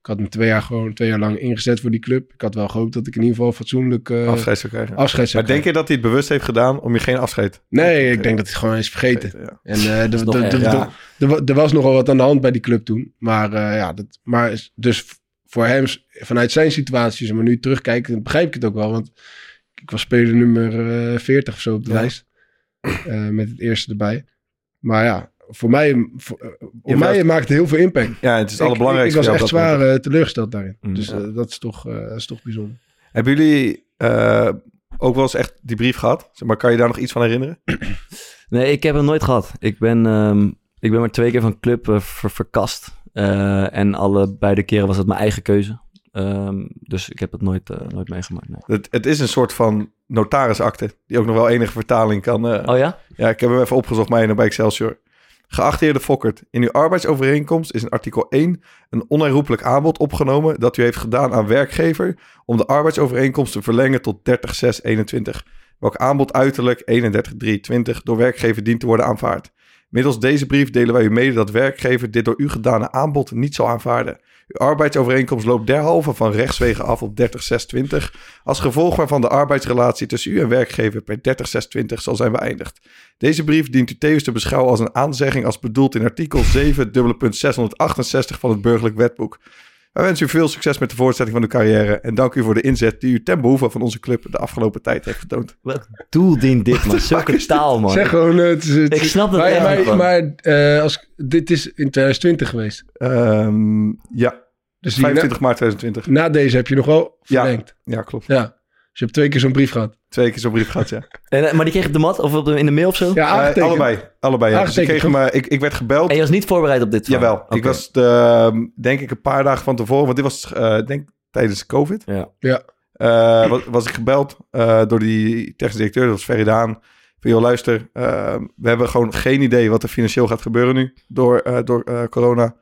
Ik had me twee jaar gewoon twee jaar lang ingezet voor die club. Ik had wel gehoopt dat ik in ieder geval fatsoenlijk eh, afscheid zou krijgen. afscheid zou maar denk je dat hij het bewust heeft gedaan om je geen afscheid Nee, ik denk dat hij het gewoon is vergeten. Ja. En eh, er- was nogal wat aan de hand bij die club toen. Maar eh, ja, dat, maar is- dus voor hem, vanuit zijn situatie, maar nu terugkijken, dan begrijp ik het ook wel. Want ik was speler nummer eh 40 of zo op de Ja. lijst. eh, met het eerste erbij. Maar ja, voor mij, voor, eh, op mij maar- maakt het heel veel impact. Ja, het is het Ik- allerbelangrijkste. Ik, was echt zwaar eh, teleurgesteld daarin. Mm. Dus Ja. eh, dat, is toch, eh, dat is toch bijzonder. Hebben jullie eh, ook wel eens echt die brief gehad? Zeg maar, kan je daar nog iets van herinneren? Nee, ik heb hem nooit gehad. Ik ben, ehm, ik ben maar twee keer van club ver- verkast. Eh, en alle beide keren was het mijn eigen keuze. Ehm, dus ik heb het nooit, nooit meegemaakt. Nee. Het, het is een soort van notarisakte, die ook nog wel enige vertaling kan. eh, Oh ja? Ja, ik heb hem even opgezocht bij, bij Excelsior. Geachte heer de Fokkert, in uw arbeidsovereenkomst is in artikel 1 een onherroepelijk aanbod opgenomen dat u heeft gedaan aan werkgever om de arbeidsovereenkomst te verlengen tot 30.6.21. Welk aanbod uiterlijk 31.3.20 door werkgever dient te worden aanvaard. Middels deze brief delen wij u mede dat werkgever dit door u gedane aanbod niet zal aanvaarden. Uw arbeidsovereenkomst loopt derhalve van rechtswege af op 30.6.20, als gevolg waarvan de arbeidsrelatie tussen u en werkgever per 30.6.20 zal zijn beëindigd. Deze brief dient u tevens te beschouwen als een aanzegging als bedoeld in artikel 7, dubbele punt 668 van het burgerlijk wetboek. Wij wensen u veel succes met de voortzetting van uw carrière en dank u voor de inzet die u ten behoeve van onze club de afgelopen tijd heeft getoond. Wat doel dient dit, man? Zulke taal, man. Zeg gewoon... eh, het is- het Ik snap dat maar, maar, maar eh, als, dit is in 2020 geweest. Ehm, ja, Dus die 25 maart 2020. na, deze heb je nog wel Ja. verlengd. Ja, klopt. Ja. Dus je hebt twee keer zo'n brief gehad. Twee keer zo'n brief gehad, ja. En, eh, maar die kreeg je op de mat of op de, in de mail of zo? Ja, Eh, allebei, allebei. Ja. Dus ik, kreeg hem, eh, ik, ik werd gebeld. En je was niet voorbereid op dit verhaal? Jawel, ik was de, ehm, denk ik een paar dagen van tevoren, want dit was eh, denk tijdens COVID. Ja. Eh, was, was ik gebeld eh, door die technische directeur, dat was Ferry Daan. Van, joh, luister, eh, we hebben gewoon geen idee wat er financieel gaat gebeuren nu door, eh, door eh, corona.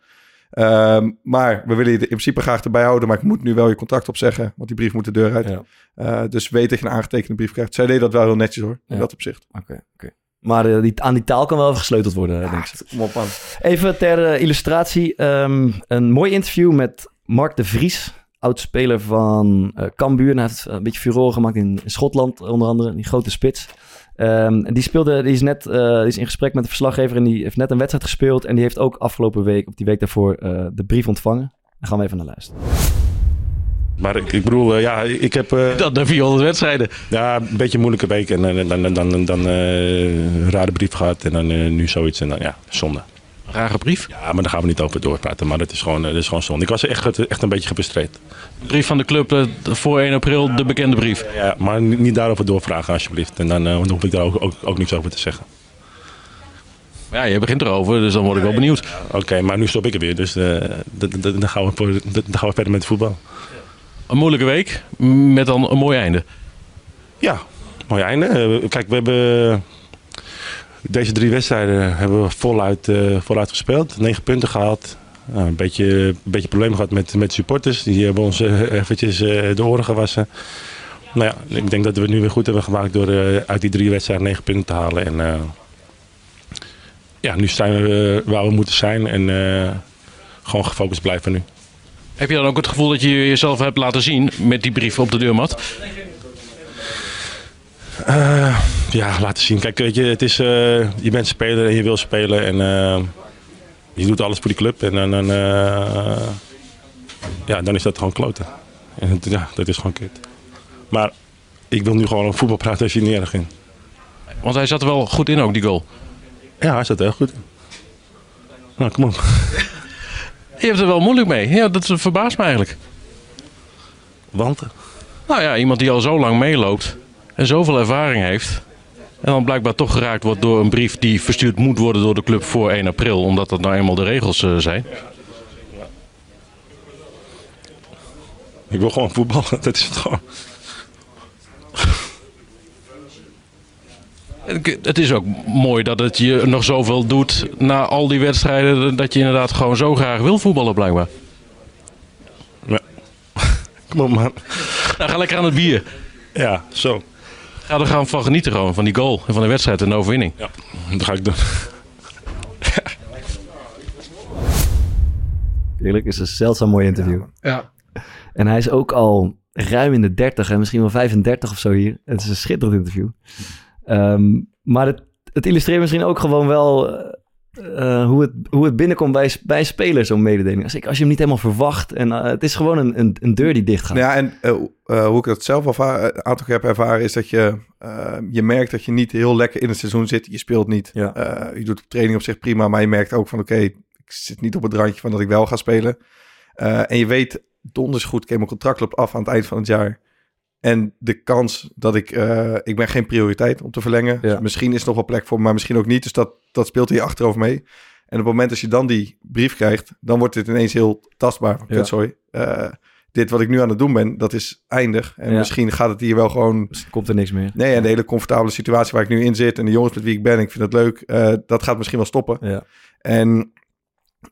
Ehm, maar we willen je in principe graag erbij houden, maar ik moet nu wel je contract opzeggen, want die brief moet de deur uit. Ja. Eh, dus weet dat je een aangetekende brief krijgt. Zij deed dat wel heel netjes hoor, in dat opzicht. Oké, oké. Maar eh, die, aan die taal kan wel even gesleuteld worden, denk ik. Kom op man. Even ter eh, illustratie. ehm, een mooi interview met Mark de Vries. Oud-speler van eh Cambuur. En Hij heeft een beetje furore gemaakt in, in Schotland, onder andere. Die grote spits. Ehm, en die, speelde, die, is net, eh, die is in gesprek met de verslaggever. En die heeft net een wedstrijd gespeeld. En die heeft ook afgelopen week, of die week daarvoor, eh, de brief ontvangen. Daar gaan we even naar luisteren. Maar ik, ik bedoel, eh, ja, ik heb eh, Dat na 400 wedstrijden. ja, een beetje een moeilijke week en eh, dan, dan, dan, dan eh, een rare brief gehad en dan eh, nu zoiets en dan ja, zonde. Rare brief. Ja, maar daar gaan we niet over doorpraten, maar dat is gewoon, eh, dat is gewoon zonde. Ik was echt, echt een beetje gefrustreerd. Brief van de club eh, voor 1 april, de bekende brief. Ja, maar niet daarover doorvragen alsjeblieft. En dan, eh, hoef ik daar ook, ook, ook niks over te zeggen. Ja, je begint erover, dus dan word ik wel benieuwd. Oké, maar nu stop ik er weer, dus dan, gaan we dan gaan we verder met voetbal. Een moeilijke week, met dan een mooi einde. Ja, mooi einde. Kijk, we hebben deze drie wedstrijden hebben we voluit, eh, voluit gespeeld. Negen punten gehaald. Nou, een beetje, een beetje probleem gehad met, met supporters. Die hebben ons eh, eventjes eh, de oren gewassen. Nou ja, ik denk dat we het nu weer goed hebben gemaakt door eh, uit die drie wedstrijden negen punten te halen. En eh, ja, nu zijn we eh, waar we moeten zijn en eh, gewoon gefocust blijven nu. Heb je dan ook het gevoel dat je jezelf hebt laten zien met die brief op de deurmat? Eh, ja, laten zien. Kijk, weet je, het is, eh, je bent speler en je wil spelen. En eh, je doet alles voor die club. En dan, ja, dan is dat gewoon kloten. En ja, dat is gewoon kut. Maar ik wil nu gewoon voetbal praten als je niet erg in. Want hij zat er wel goed in ook, die goal. Ja, hij staat heel goed. Nou, kom op. Je hebt er wel moeilijk mee. Ja, dat verbaast me eigenlijk. Want? Nou ja, iemand die al zo lang meeloopt en zoveel ervaring heeft. En dan blijkbaar toch geraakt wordt door een brief die verstuurd moet worden door de club voor 1 april. Omdat dat nou eenmaal de regels eh, zijn. Ik wil gewoon voetballen. Dat is het gewoon. Het- Het is ook mooi dat het je nog zoveel doet na al die wedstrijden. Dat je inderdaad gewoon zo graag wil voetballen blijkbaar. Ja. Kom op, man. Nou, ga lekker aan het bier. Ja, zo. Ga er gaan van genieten gewoon. Van die goal en van de wedstrijd en de overwinning. Ja, dat ga ik doen. Eerlijk, is een zeldzaam mooi interview. Ja. En hij is ook al ruim in de 30 en misschien wel 35 of zo hier. Het is een schitterend interview. Ehm, maar het, het illustreert misschien ook gewoon wel... eh, hoe, het, hoe het binnenkomt bij, bij spelers, zo'n mededeling. Als, ik, als je hem niet helemaal verwacht. En eh, het is gewoon een, een, een deur die dicht gaat. Nou ja, en eh, hoe ik dat zelf een aantal keer heb ervaren, is dat je, je merkt dat je niet heel lekker in het seizoen zit. Je speelt niet. Ja. Je doet training op zich prima, maar je merkt ook van oké, ik zit niet op het randje van dat ik wel ga spelen. En je weet, donders goed, ik heb mijn contract loopt af aan het eind van het jaar. En de kans dat ik, eh, ik ben geen prioriteit om te verlengen. Ja. Dus misschien is er nog wel plek voor, me, maar misschien ook niet. Dus dat, dat speelt hier achterover mee. En op het moment dat je dan die brief krijgt, dan wordt dit ineens heel tastbaar. Van, Ja. kutzooi. Eh, dit wat ik nu aan het doen ben, dat is eindig. En Ja. misschien gaat het hier wel gewoon... Dus komt er niks meer. Nee, en de hele comfortabele situatie waar ik nu in zit... en de jongens met wie ik ben, ik vind het leuk... eh, dat gaat misschien wel stoppen. Ja. En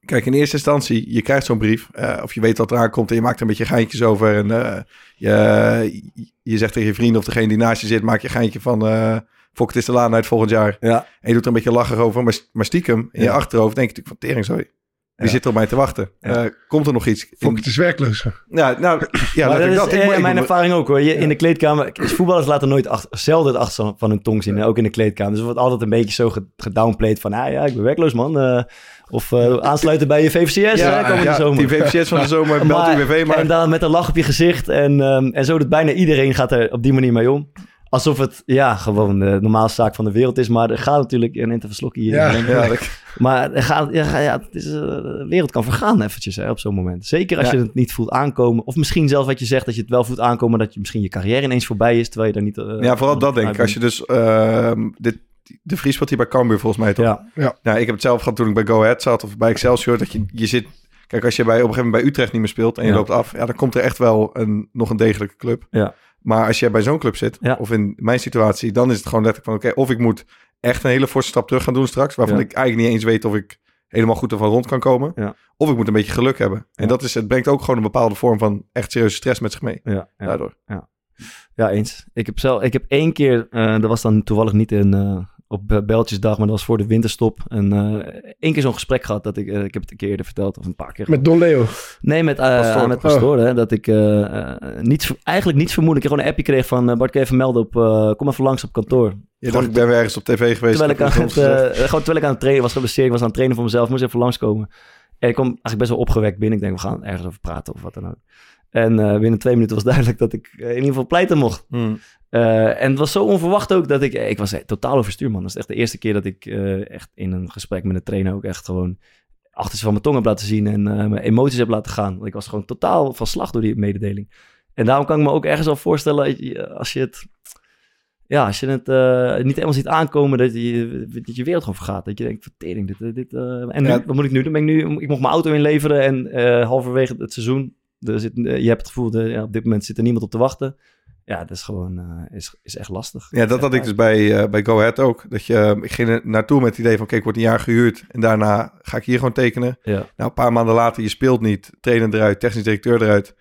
kijk, in eerste instantie, je krijgt zo'n brief... eh, of je weet wat eraan komt en je maakt er een beetje geintjes over... en eh, je, je zegt tegen je vrienden of degene die naast je zit... maak je een geintje van... eh Fok, het is de laan uit volgend jaar. Ja. En je doet er een beetje lachen over. Maar, maar stiekem, in je achterhoofd denk je natuurlijk van... Tering, sorry. Die zit er op mij te wachten. Eh, komt er nog iets? Fok, het is werkloos. Ja, nou, ja, maar dat is dat. Ik eh, ik mijn ervaring ook hoor. Je, In de kleedkamer, voetballers laten nooit achter, zelden het achter van hun tong zien. Ook in de kleedkamer. Dus er wordt altijd een beetje zo ge- gedownplayed van, ah ja, ik ben werkloos man. eh, of aansluiten bij je VVCS Ja, hè, ja, zomer. die VVCS van de zomer belt Maar- UWV, maar... En dan met een lach op je gezicht. En, ehm, en zo doet bijna iedereen gaat er op die manier mee om. Alsof het ja, gewoon de normaalste zaak van de wereld is. Maar er gaat natuurlijk een interverslokje hier. Ja. ja, Maar er gaat, ja, ja, het is, eh, de wereld kan vergaan eventjes hè, op zo'n moment. Zeker als Ja. je het niet voelt aankomen. Of misschien zelfs wat je zegt, dat je het wel voelt aankomen... dat je misschien je carrière ineens voorbij is, terwijl je daar niet... eh, ja, vooral dat denk ik. Als je dus... ehm, dit, de Vries speelt hier bij Cambuur volgens mij, toch? Ja, Nou, ik heb het zelf gehad toen ik bij Go Ahead zat of bij Excelsior. Dat je, je zit... Kijk, als je bij, op een gegeven moment bij Utrecht niet meer speelt en je Ja. loopt af... Ja, dan komt er echt wel een, nog een degelijke club. Ja. Maar als jij bij zo'n club zit, Ja. of in mijn situatie... dan is het gewoon letterlijk van... Oké, of ik moet echt een hele forse stap terug gaan doen straks... waarvan Ja. ik eigenlijk niet eens weet of ik helemaal goed ervan rond kan komen. Ja. Of ik moet een beetje geluk hebben. En dat is, het brengt ook gewoon een bepaalde vorm van echt serieuze stress met zich mee. ja. Daardoor. Ja, eens. Ik heb, zelf, ik heb één keer, eh, dat was dan toevallig niet in, op Be- Bijltjesdag, maar dat was voor de winterstop. En eh, één keer zo'n gesprek gehad, dat ik, eh, ik heb het een keer eerder verteld, of een paar keer. Met Don Leo. Nee, met, eh Pastoor. met Pastoor, hè, dat ik niets, eigenlijk niets vermoedelijk, ik gewoon een appje kreeg van, Bart, kun je even melden op, kom even langs op kantoor. Je dacht, ik ben weer ergens op tv geweest. Terwijl ik, aan het gewoon terwijl ik aan het trainen was geblesseerd, ik was aan het trainen voor mezelf, moest even langskomen. En ik kwam eigenlijk best wel opgewekt binnen. Ik denk, we gaan ergens over praten of wat dan ook. En eh, binnen twee minuten was duidelijk dat ik eh, in ieder geval pleiten mocht. Hmm. Eh, en het was zo onverwacht ook dat ik... Ik was totaal overstuur, man. Dat is echt de eerste keer dat ik echt in een gesprek met een trainer ook echt gewoon... achter van mijn tong heb laten zien en mijn emoties heb laten gaan. Want ik was gewoon totaal van slag door die mededeling. En daarom kan ik me ook ergens al voorstellen, als je het... Ja, als je het niet helemaal ziet aankomen, dat je, dat je wereld gewoon vergaat. Dat je denkt, vertering, dit... dit en nu, Ja. wat moet ik nu doen? Ben ik, nu, ik mocht mijn auto inleveren en halverwege het seizoen... Er zit, eh, je hebt het gevoel, dat ja, op dit moment zit er niemand op te wachten. Ja, dat is gewoon eh, is, is echt lastig. Ja, dat had ik dus bij, eh, bij Go Ahead ook. Dat je, ik ging er naartoe met het idee van, kijk, ik word een jaar gehuurd. En daarna ga ik hier gewoon tekenen. Ja, Nou, een paar maanden later, je speelt niet. Trainer eruit, technisch directeur eruit.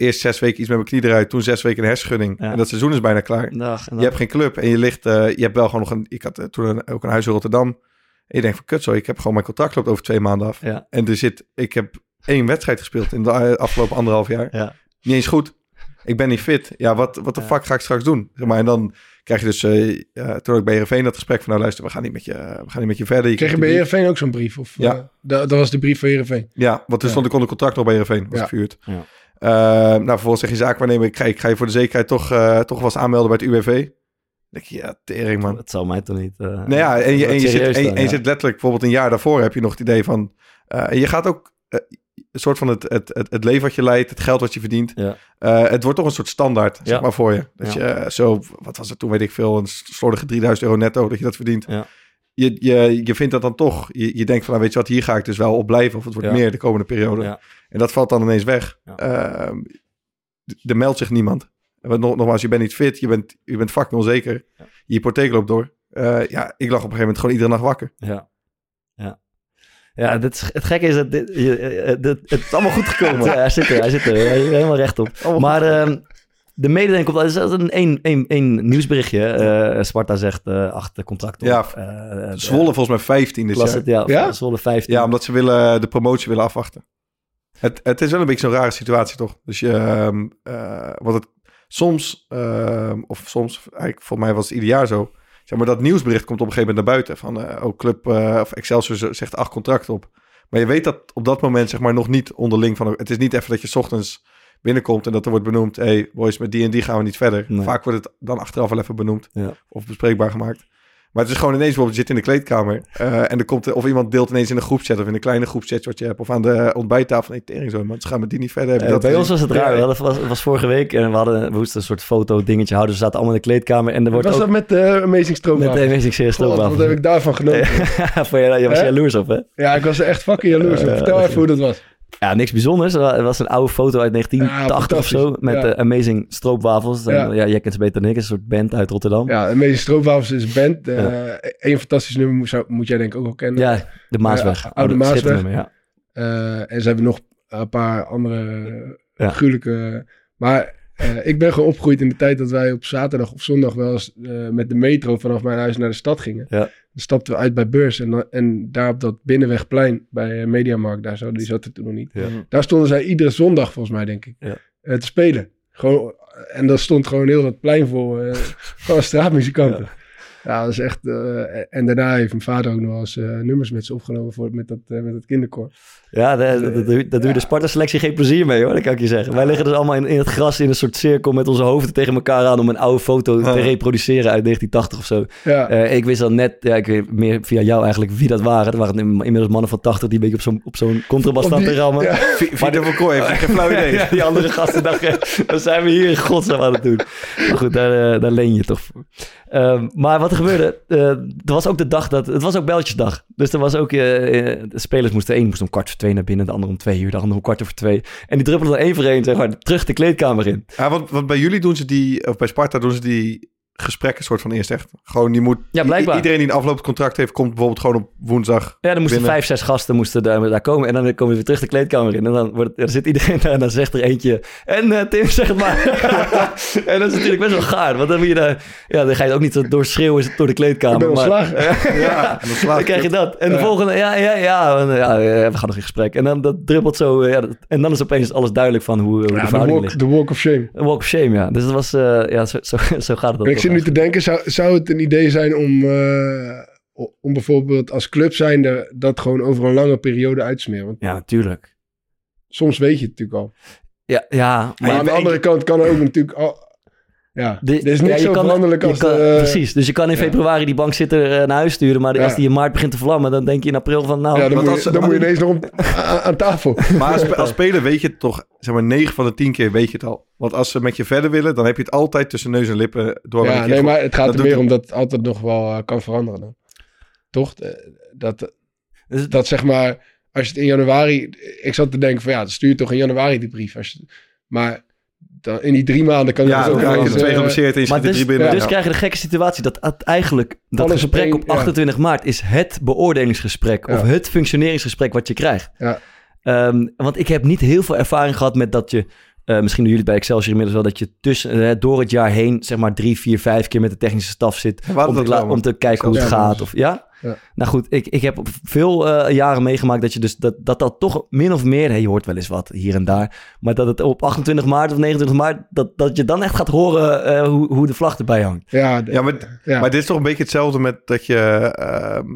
Eerst zes weken iets met mijn knie eruit. Toen zes weken een hersenschudding. Ja. En dat seizoen is bijna klaar. dag. Je hebt geen club en je ligt... je hebt wel gewoon nog een... Ik had toen een- ook een huis in Rotterdam. En je denkt van, kut zo, ik heb gewoon mijn contract loopt over twee maanden af. Ja, En er zit... Ik heb één wedstrijd gespeeld in de eh, afgelopen anderhalf jaar. ja, Niet eens goed. Ik ben niet fit. Ja, wat, wat de Ja. fuck ga ik straks doen? Zeg maar, en dan krijg je dus... eh eh, toen ik bij Heerenveen dat gesprek van... Nou luister, we gaan niet met je, we gaan niet met je verder. Je Kreeg je bij. Heerenveen ook zo'n brief? Of, Ja. eh, dat, dat was de brief van Heerenveen. Ja, want toen Ja. stond ik onder contract nog bij Heerenveen. Was Ja. verhuurd. Ja. Nou, vervolgens zeg je zaakwaarnemer... Ik ga, ik ga je voor de zekerheid toch, eh, toch wel eens aanmelden bij het UWV. Dan denk je, ja, tering man. dat zal mij toch niet... eh, Nou ja, en je, en je, zit, en, en je zit letterlijk bijvoorbeeld een jaar daarvoor heb je nog het idee van... eh, en je gaat ook een soort van het, het, het, het leven wat je leidt, het geld wat je verdient. Ja. eh, het wordt toch een soort standaard, zeg Ja. maar, voor je. Dat Ja. je eh, zo, wat was het toen, weet ik veel, een slordige 3000 euro netto, dat je dat verdient. Ja. Je, je, je vindt dat dan toch. Je, je denkt van, nou, weet je wat, hier ga ik dus wel op blijven. Of het wordt meer de komende periode. Ja. En dat valt dan ineens weg. D- er meldt zich niemand. Want nog, nogmaals, je bent niet fit, je bent, je bent fucking onzeker. Je hypotheek loopt door. Eh, ja, ik lag op een gegeven moment gewoon iedere nacht wakker. Ja. Ja, dit is, het gekke is dat dit, je, eh, dit- het is allemaal goed gekomen. Ja, hij zit er, hij zit er hij helemaal rechtop. Maar ehm, de mededeling komt, dat is een één, één, één nieuwsberichtje. eh Sparta zegt uh, acht contract op. Ja, Eh, eh, Zwolle volgens mij 15 dit jaar. ja, Ja? Zwolle 15. Ja, omdat ze willen, de promotie willen afwachten. Het, het is wel een beetje zo'n rare situatie, toch? Dus je, ehm, eh, want het soms, ehm, of soms, eigenlijk voor mij was het ieder jaar zo. Zeg maar, dat nieuwsbericht komt op een gegeven moment naar buiten. Van, eh oh, Club eh, of Excelsior zegt acht contracten op. Maar je weet dat op dat moment, zeg maar, nog niet onderling van... Het is niet even dat je 's ochtends binnenkomt en dat er wordt benoemd... Hé, hey, boys, met die en die gaan we niet verder. Nee. Vaak wordt het dan achteraf wel even benoemd Ja. of bespreekbaar gemaakt. Maar het is gewoon ineens bijvoorbeeld, je zit in de kleedkamer eh, en er komt, of iemand deelt ineens in een groepchat of in een kleine groepchat wat je hebt, of aan de ontbijttafel. Nee, tering zo, man, ze gaan met die niet verder. Heb je Eh, dat bij ons was het raar. Dat was, het was vorige week en we hadden we moesten een soort foto dingetje houden. We zaten allemaal in de kleedkamer en er wordt was ook dat met de Amazing met de? Amazing Series God, wat heb ik daarvan genoten? Van, je, je was jaloers op, hè? Ja, ik was er echt fucking jaloers op. Eh, Vertel even hoe dat was. Ja, niks bijzonders. Het was een oude foto uit 1980 of zo. Met Ja. de Amazing Stroopwafels. Ja. ja. jij kent ze beter dan ik. Een soort band uit Rotterdam. Ja, Ja, Amazing Stroopwafels is een band. Eh Een fantastisch nummer moet, zou- moet jij denk ik ook wel kennen. de Maasweg. Ja, Oude Maasweg. schitterend nummer, Ja. Eh, en ze hebben nog een paar andere Ja. gruwelijke... Maar eh, ik ben gewoon opgegroeid in de tijd dat wij op zaterdag of zondag wel eens eh, met de metro vanaf mijn huis naar de stad gingen. Ja. Dan stapten we uit bij Beurs en, dan- en daar op dat Binnenwegplein bij eh, Mediamarkt, daar zo, die zat er toen nog niet. Ja. Daar stonden zij iedere zondag volgens mij, denk ik, Ja. eh, te spelen. Gewoon, en dan stond gewoon heel dat plein vol, eh, gewoon straatmuzikanten. Ja. dat is echt... eh, en daarna heeft mijn vader ook nog wel eens eh, nummers met ze opgenomen voor, met, dat, eh, met dat kinderkoor. Ja, daar doe je- daar doe je de Sparta-selectie geen plezier mee, hoor. Dat kan ik je zeggen. Wij liggen dus allemaal in, in het gras in een soort cirkel met onze hoofden tegen elkaar aan... om een oude foto te reproduceren uit 1980 of zo. Ja, Eh, ik wist al net, ja, ik weet meer via jou eigenlijk wie dat waren. Dat waren inmiddels mannen van 80 die een beetje op zo'n, op zo'n contrabas staan te rammen. ja. Vito van Kooi heeft geen flauw idee. Ja, die andere gasten dachten, wat zijn we hier in godsnaam aan het doen? Maar goed, daar, eh, daar leen je toch voor. Ehm, maar wat er gebeurde, eh er was ook de dag dat, het was ook belletjesdag. Dus er was ook, eh, eh, de spelers moesten, één moest om kwart voor twee naar binnen, de ander om twee uur, de ander om kwart over twee. En die druppelden er één voor één, zeg maar, terug de kleedkamer in. Ja, want, want bij jullie doen ze die, of bij Sparta doen ze die gesprekken soort van eerst echt. Gewoon, die moet, Ja, blijkbaar. Iedereen die een aflopend contract heeft, komt bijvoorbeeld gewoon op woensdag. Ja, dan moesten binnen. vijf, zes gasten moesten daar, daar komen. En dan komen we weer terug de kleedkamer in. En dan, wordt, dan zit iedereen daar en dan zegt er eentje... En eh, Tim, zeg het maar. en dat is natuurlijk best wel gaar. Want dan, moet je daar, ja, dan ga je ook niet door schreeuwen door de kleedkamer. maar-. Ja, en dan krijg je dat. En de Ja. volgende, ja, ja, ja, en, ja, ja, we gaan nog in gesprek. En dan dat druppelt zo, eh, ja, dat- en dan is opeens alles duidelijk van hoe, hoe de Ja, de, verhouding walk, de walk of shame. Een walk of shame, ja. Dus dat was, eh, ja, zo, zo, zo gaat het. Ook zit nu te denken, zou, zou het een idee zijn om, eh, om bijvoorbeeld als club zijnde dat gewoon over een lange periode uit te smeren? Want Ja, natuurlijk. soms weet je het natuurlijk al. Ja, ja Maar aan de andere kant kan er ook natuurlijk al... Ja, De- er is ja, niks je zo kan- veranderlijk als kan- de... Precies, dus je kan in ja. februari die bankzitter eh, naar huis sturen, maar Ja. als die in maart begint te vlammen, dan denk je in april van nou... Ja, dan, moet als- je, dan moet je ineens nog om, aan, aan tafel. Maar als, als speler weet je het toch, zeg maar 9 van de 10 keer weet je het al. Want als ze met je verder willen, dan heb je het altijd tussen neus en lippen door. Ja, nee, maar het gaat dat er meer om dat het altijd nog wel eh, kan veranderen dan. Toch? Eh, Dat, Dus- dat zeg maar, als je het in januari... Ik zat te denken van ja, dan stuur je toch in januari die brief. Als je, maar dan, in die drie maanden kan je Ja, dus ook de twee eh, geblesseerd en je Maar schiet er dus, drie binnen. dus Ja. krijg je de gekke situatie dat eigenlijk dat Alles gesprek op ja. 28 maart is het beoordelingsgesprek Ja. of het functioneringsgesprek wat je krijgt. Ja. Ehm, want ik heb niet heel veel ervaring gehad met dat je, eh, misschien doen jullie het bij Excelsior inmiddels wel, dat je tussen, eh, door het jaar heen zeg maar drie, vier, vijf keer met de technische staf zit om te, wel, om te kijken hoe het Ja, gaat. Of, ja? Ja. Nou goed, ik, ik heb veel eh, jaren meegemaakt dat je dus dat, dat dat toch min of meer, hey, je hoort wel eens wat hier en daar, maar dat het op 28 maart of 29 maart, dat, dat je dan echt gaat horen eh, hoe, hoe de vlag erbij hangt. Ja, de- Ja, maar, ja. maar dit is toch een beetje hetzelfde met dat je ehm,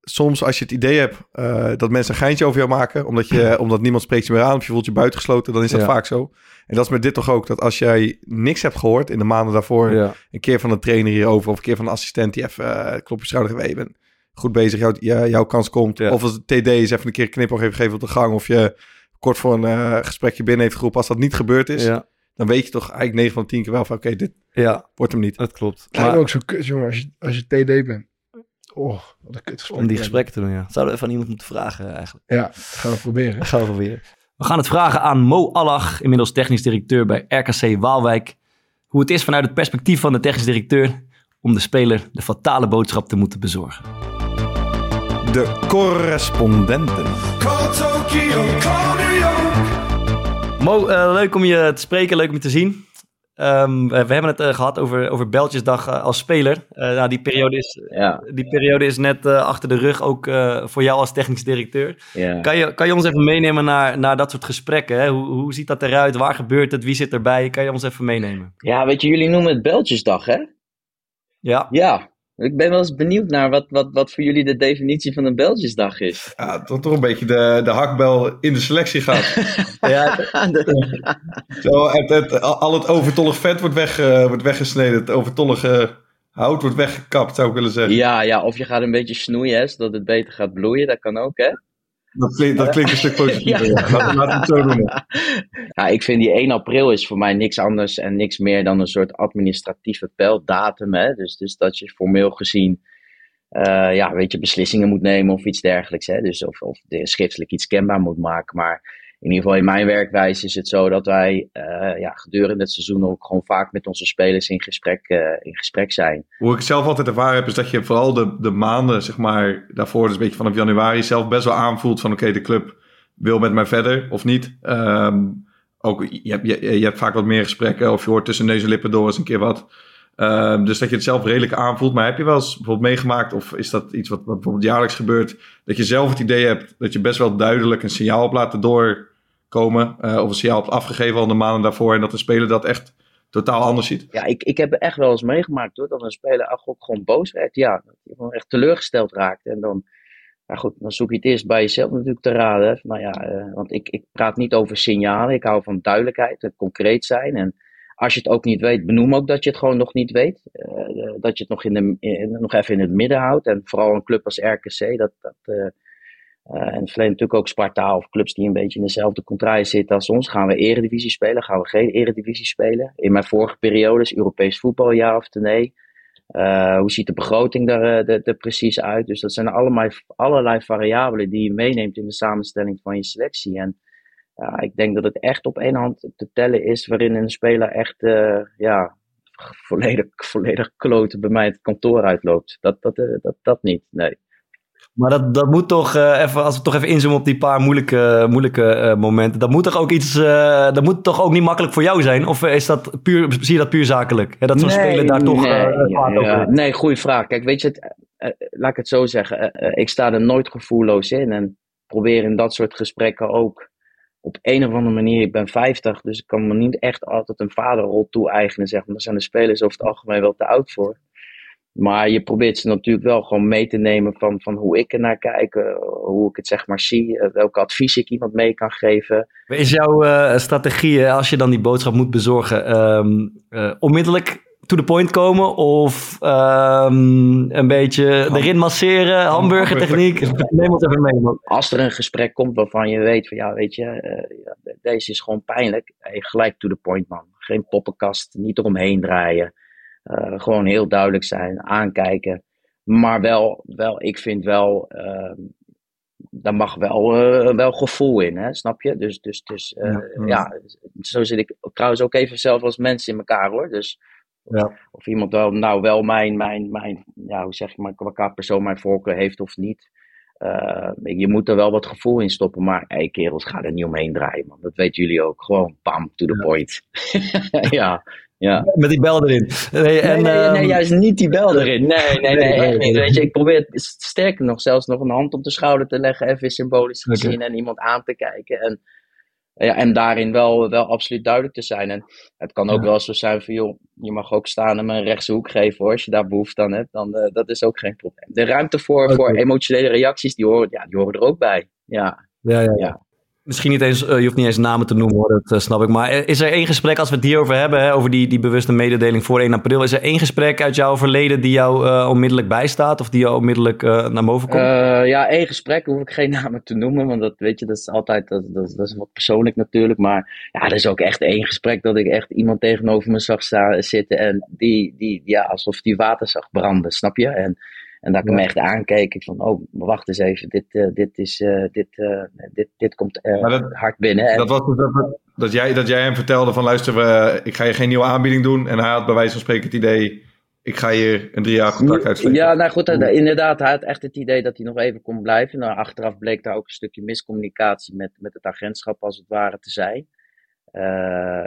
soms als je het idee hebt eh, dat mensen een geintje over jou maken, omdat, je, omdat niemand spreekt je meer aan of je voelt je buitengesloten, dan is dat Ja. vaak zo. En dat is met dit toch ook, dat als jij niks hebt gehoord in de maanden daarvoor, Ja. een keer van een trainer hierover of een keer van een assistent die even uh, klop je schouder bent goed bezig, jouw, ja, jouw kans komt. Ja. Of als het TD is even een keer knipoog even geven op de gang of je kort voor een eh, gesprekje binnen heeft geroepen. Als dat niet gebeurd is, Ja, dan weet je toch eigenlijk 9 van de 10 keer wel van oké, dit ja, wordt hem niet. dat klopt. Maar ook zo kut, jongen, als je, als je TD bent. Oh, wat een kut gesprek. om die gesprekken te doen, ja. Zouden we even aan iemand moeten vragen eigenlijk. Ja, dat gaan we proberen. Dat gaan we proberen. We gaan het vragen aan Mo Allach, inmiddels technisch directeur bij RKC Waalwijk. Hoe het is vanuit het perspectief van de technisch directeur om de speler de fatale boodschap te moeten bezorgen. De correspondenten. Mo, eh, leuk om je te spreken, leuk om je te zien. Ehm, we we hebben het eh, gehad over, over Beltjesdag eh, als speler. Eh, nou, die, periode is, Ja, die periode is net achter de rug, ook eh, voor jou als technisch directeur. ja. Kan je, kan je ons even meenemen naar, naar dat soort gesprekken? Hè? Hoe, hoe ziet dat eruit? Waar gebeurt het? Wie zit erbij? Kan je ons even meenemen? ja, weet je, jullie noemen het Beltjesdag, hè? Ja, Ja. Ik ben wel eens benieuwd naar wat, wat, wat voor jullie de definitie van een Belgisdag is. Ja, toch, toch een beetje de, de hakbel in de selectie gaat. Ja, Zo, het, het, al het overtollig vet wordt, weg, eh, wordt weggesneden. Het overtollige hout wordt weggekapt, zou ik willen zeggen. ja, ja, of je gaat een beetje snoeien, hè, zodat het beter gaat bloeien. Dat kan ook, hè? Dat, klinkt, dat klinkt een stuk positiever. Ja. ja. Laten, laten we het zo doen. Ja, ik vind die 1 april is voor mij niks anders en niks meer dan een soort administratieve pijldatum. Hè? Dus, dus dat je formeel gezien eh, ja, weet je, beslissingen moet nemen of iets dergelijks. Hè? Dus of, of schriftelijk iets kenbaar moet maken. Maar in ieder geval in mijn werkwijze is het zo dat wij eh, ja, gedurende het seizoen ook gewoon vaak met onze spelers in gesprek, eh, in gesprek zijn. Hoe ik zelf altijd ervaren heb, is dat je vooral de, de maanden, zeg maar, daarvoor, dus een beetje vanaf januari, zelf best wel aanvoelt van oké, de club wil met mij verder of niet. Ehm, ook, je, je, je hebt vaak wat meer gesprekken of je hoort tussen en lippen door eens een keer wat. Ehm, dus dat je het zelf redelijk aanvoelt. Maar heb je wel eens bijvoorbeeld meegemaakt, of is dat iets wat, wat bijvoorbeeld jaarlijks gebeurt, dat je zelf het idee hebt dat je best wel duidelijk een signaal hebt laten doorkomen, eh, of een signaal hebt afgegeven al de maanden daarvoor, en dat de speler dat echt totaal anders ziet? Ja, ik, ik heb echt wel eens meegemaakt hoor, dat een speler ook gewoon boos werd. Ja, dat hij gewoon echt teleurgesteld raakte. En dan, ja goed, dan zoek je het eerst bij jezelf natuurlijk te raden. Nou ja, eh, want ik, ik praat niet over signalen. Ik hou van duidelijkheid en concreet zijn. En als je het ook niet weet, benoem ook dat je het gewoon nog niet weet. Eh, dat je het nog, in de, nog even in het midden houdt. En vooral een club als RKC, dat, dat, eh, eh, en verleden natuurlijk ook Sparta of clubs die een beetje in dezelfde contraille zitten als ons. Gaan we eredivisie spelen? Gaan we geen eredivisie spelen? In mijn vorige periodes, Europees voetbal, ja of nee? Hoe ziet de begroting er, er precies uit? Dus dat zijn allemaal, allerlei variabelen die je meeneemt in de samenstelling van je selectie. En ja, ik denk dat het echt op één hand te tellen is waarin een speler echt eh, ja, volledig, volledig kloten bij mij het kantoor uitloopt. Dat, dat, eh, dat, dat niet, nee. Maar dat, dat moet toch, eh, even, als we toch even inzoomen op die paar moeilijke, moeilijke momenten. Dat moet toch ook iets, dat moet toch ook niet makkelijk voor jou zijn? Of is dat puur, zie je dat puur zakelijk? Hè, dat zo'n speler daar toch nee, eh, ja, is? nee, goede vraag. Kijk, weet je, het, laat ik het zo zeggen. ik sta er nooit gevoelloos in en probeer in dat soort gesprekken ook op een of andere manier. Ik ben 50, dus ik kan me niet echt altijd een vaderrol toe-eigenen. Zeg maar. Daar zijn de spelers over het algemeen wel te oud voor. Maar je probeert ze natuurlijk wel gewoon mee te nemen van, van hoe ik er naar kijk, eh, hoe ik het zeg maar zie, eh, welke advies ik iemand mee kan geven. Is jouw eh, strategie, als je dan die boodschap moet bezorgen, ehm, eh, onmiddellijk to the point komen? Of ehm, een beetje erin masseren, hamburgertechniek? Neem ons even mee, man. als er een gesprek komt waarvan je weet van ja, weet je, eh, deze is gewoon pijnlijk. Hey, gelijk to the point, man. Geen poppenkast, niet eromheen draaien. Eh, gewoon heel duidelijk zijn, aankijken. Maar wel, wel ik vind wel, ehm daar mag wel, eh, wel gevoel in, hè, snap je? Dus, dus, dus eh, Ja. ja, zo zit ik trouwens ook even zelf als mens in elkaar hoor. Dus Ja. of iemand wel, nou wel mijn, mijn, mijn, ja, hoe zeg je maar, qua persoon mijn voorkeur heeft of niet. Eh, je moet er wel wat gevoel in stoppen, maar hey, kerels, ga er niet omheen draaien, man. Dat weten jullie ook. Gewoon pam, to the point. ja, ja. Met die bel erin. Nee, en, nee, nee, ehm, nee, juist niet die bel erin. Nee, nee, nee, Nee, echt niet. Weet je, ik probeer sterker nog, zelfs nog een hand op de schouder te leggen, even symbolisch gezien, en iemand aan te kijken. En, ja, en daarin wel, wel absoluut duidelijk te zijn. En het kan ook Ja. wel zo zijn van, joh, je mag ook staan en me een rechtse hoek geven hoor, als je daar behoefte aan hebt. Dan, eh, dat is ook geen probleem. De ruimte voor, voor emotionele reacties, die horen, ja, die horen er ook bij. Ja, Ja, ja, ja. Misschien niet eens, eh, je hoeft niet eens namen te noemen hoor, dat eh, snap ik. Maar eh, is er één gesprek, als we het hierover hebben, hè, over die, die bewuste mededeling voor 1 april, is er één gesprek uit jouw verleden die jou onmiddellijk bijstaat of die jou onmiddellijk naar boven komt? Ja, één gesprek hoef ik geen namen te noemen, want dat weet je, dat is altijd, dat, dat, dat is wat persoonlijk natuurlijk. Maar ja, er is ook echt één gesprek dat ik echt iemand tegenover me zag sta, zitten en die, die, ja, alsof die water zag branden, snap je? En, en dat ik hem echt aankeek, ik van, oh, wacht eens even, dit, eh, dit, is, eh, dit, eh, dit, dit komt dat- hard binnen. En, Dat was dus dat, dat, jij, dat jij hem vertelde van luister, we- ik ga je geen nieuwe aanbieding doen. En hij had bij wijze van spreken het idee, ik ga hier een drie jaar contract uitspreken. Ja, nou goed, inderdaad, hij had echt het idee dat hij nog even kon blijven. Nou, achteraf bleek daar ook een stukje miscommunicatie met, met het agentschap als het ware te zijn.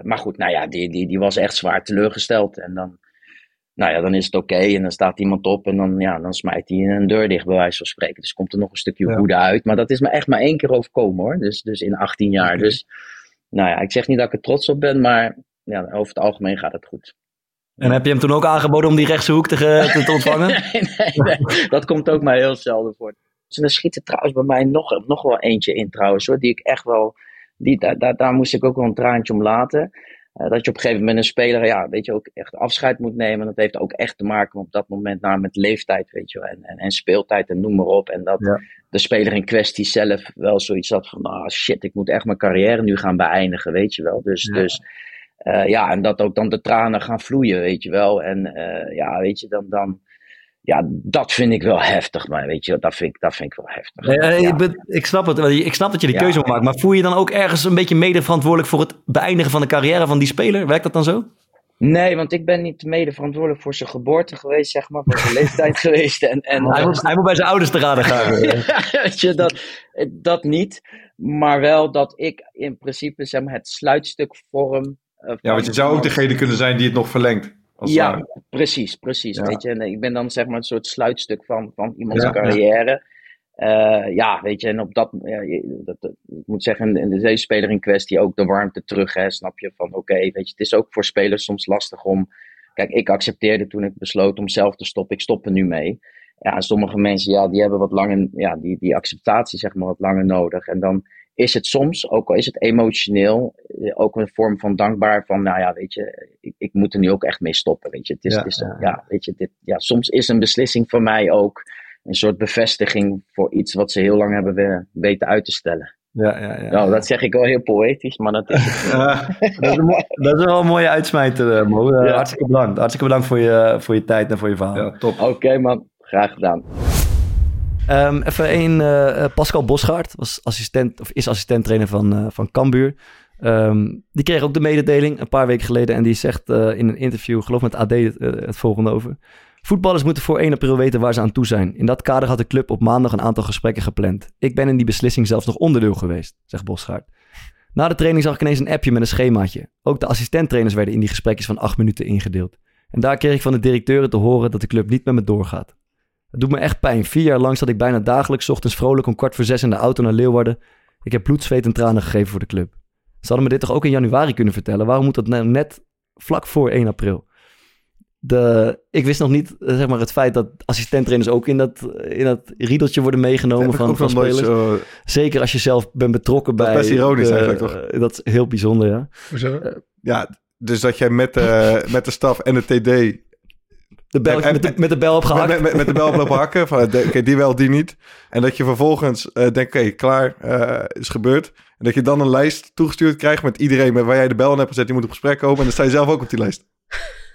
Maar goed, nou ja, die, die, die was echt zwaar teleurgesteld. En dan, nou ja, dan is het oké en dan staat iemand op en dan, ja, dan smijt hij een deur dicht, bij wijze van spreken. Dus komt er nog een stukje Ja. woede uit. Maar dat is me echt maar één keer overkomen hoor, dus, dus in 18 jaar. Dus, nou ja, ik zeg niet dat ik er trots op ben, maar ja, over het algemeen gaat het goed. En heb je hem toen ook aangeboden om die rechtse hoek te, te, ontvangen? nee, nee, nee, dat komt ook maar heel zelden voor. Dus er schiet er trouwens bij mij nog, nog wel eentje in trouwens hoor, die ik echt wel, die, daar, daar, daar moest ik ook wel een traantje om laten. Eh, dat je op een gegeven moment een speler, ja, weet je, ook echt afscheid moet nemen. Dat heeft ook echt te maken op dat moment nou, met leeftijd, weet je en, en, en speeltijd en noem maar op. En dat Ja. de speler in kwestie zelf wel zoiets had van, ah shit, ik moet echt mijn carrière nu gaan beëindigen, weet je wel. Dus, Ja. dus eh, ja, en dat ook dan de tranen gaan vloeien, weet je wel. En eh, ja, weet je, dan, dan, ja, dat vind ik wel heftig, maar weet je, dat vind ik, dat vind ik wel heftig. Nee, Ja. ik, ben- ik, snap het, ik snap dat je die Ja. keuze moet maken. Maar voel je dan ook ergens een beetje mede verantwoordelijk voor het beëindigen van de carrière van die speler? Werkt dat dan zo? Nee, want ik ben niet mede verantwoordelijk voor zijn geboorte geweest, zeg maar, voor zijn leeftijd geweest. En, en, Hij moet, hij moet bij zijn ouders te raden gaan. Weet je, dat, dat niet. Maar wel dat ik in principe zeg maar, het sluitstuk vorm. eh, Ja, want je zou ook degene kunnen zijn die het nog verlengt. Als Ja, ware. precies, precies. Ja. Weet je, en ik ben dan zeg maar een soort sluitstuk van, van iemands Ja, carrière. Eh, ja, weet je, en op dat, ja, je- dat, dat- ik moet zeggen, in deze speler in kwestie ook de warmte terug, hè, snap je? Van oké, weet je, het is ook voor spelers soms lastig om. Kijk, ik accepteerde toen ik besloot om zelf te stoppen, ik stop er nu mee. Ja, en sommige mensen, ja, die hebben wat langer, ja, die, die acceptatie, zeg maar, wat langer nodig. En dan is het soms, ook al is het emotioneel, eh, ook een vorm van dankbaar van, nou ja, weet je, ik, ik moet er nu ook echt mee stoppen, weet je. Het is, Ja, het is, ja, ja, weet je, dit, ja, soms is een beslissing van mij ook een soort bevestiging voor iets wat ze heel lang hebben we- weten uit te stellen. Ja, ja, ja. Nou, dat zeg ik wel heel poëtisch, maar dat is het. Dat, is een mo- dat is wel een mooie uitsmijter, eh, Mo. Eh, Ja. Hartstikke bedankt. Hartstikke bedankt voor je, voor je tijd en voor je verhaal. Ja, top. Oké man, graag gedaan. Ehm, even een, eh, eh, Pascal Bosgaard was assistent, of is assistent-trainer van, eh van Cambuur. Ehm, die kreeg ook de mededeling een paar weken geleden. En die zegt in een interview, geloof met AD, het, volgende over. Voetballers moeten voor 1 april weten waar ze aan toe zijn. In dat kader had de club op maandag een aantal gesprekken gepland. Ik ben in die beslissing zelfs nog onderdeel geweest, zegt Bosgaard. Na de training zag ik ineens een appje met een schemaatje. Ook de assistenttrainers werden in die gesprekjes van acht minuten ingedeeld. En daar kreeg ik van de directeuren te horen dat de club niet met me doorgaat. Het doet me echt pijn. Vier jaar lang zat ik bijna dagelijks 's ochtends vrolijk om kwart voor zes in de auto naar Leeuwarden. Ik heb bloed, zweet en tranen gegeven voor de club. Ze hadden me dit toch ook in januari kunnen vertellen? Waarom moet dat nou net vlak voor 1 april? De, ik wist nog niet eh, zeg maar, het feit dat assistenttrainers ook in dat, in dat riedeltje worden meegenomen van, van spelers. zo- Zeker als je zelf bent betrokken Dat is bij... best ironisch de- eigenlijk, toch? eh, Dat is heel bijzonder, ja. Hoezo? Ja, dus dat jij met, de met de staf en de TD... De bel, En- en- met, de, met de bel opgehakt. Met, met, met de bel op lopen hakken. Van, de- oké, die wel, die niet. En dat je vervolgens eh, denkt, oké, klaar, eh, is gebeurd. En dat je dan een lijst toegestuurd krijgt met iedereen met waar jij de bel in hebt gezet. Die moet op gesprek komen. En dan sta je zelf ook op die lijst.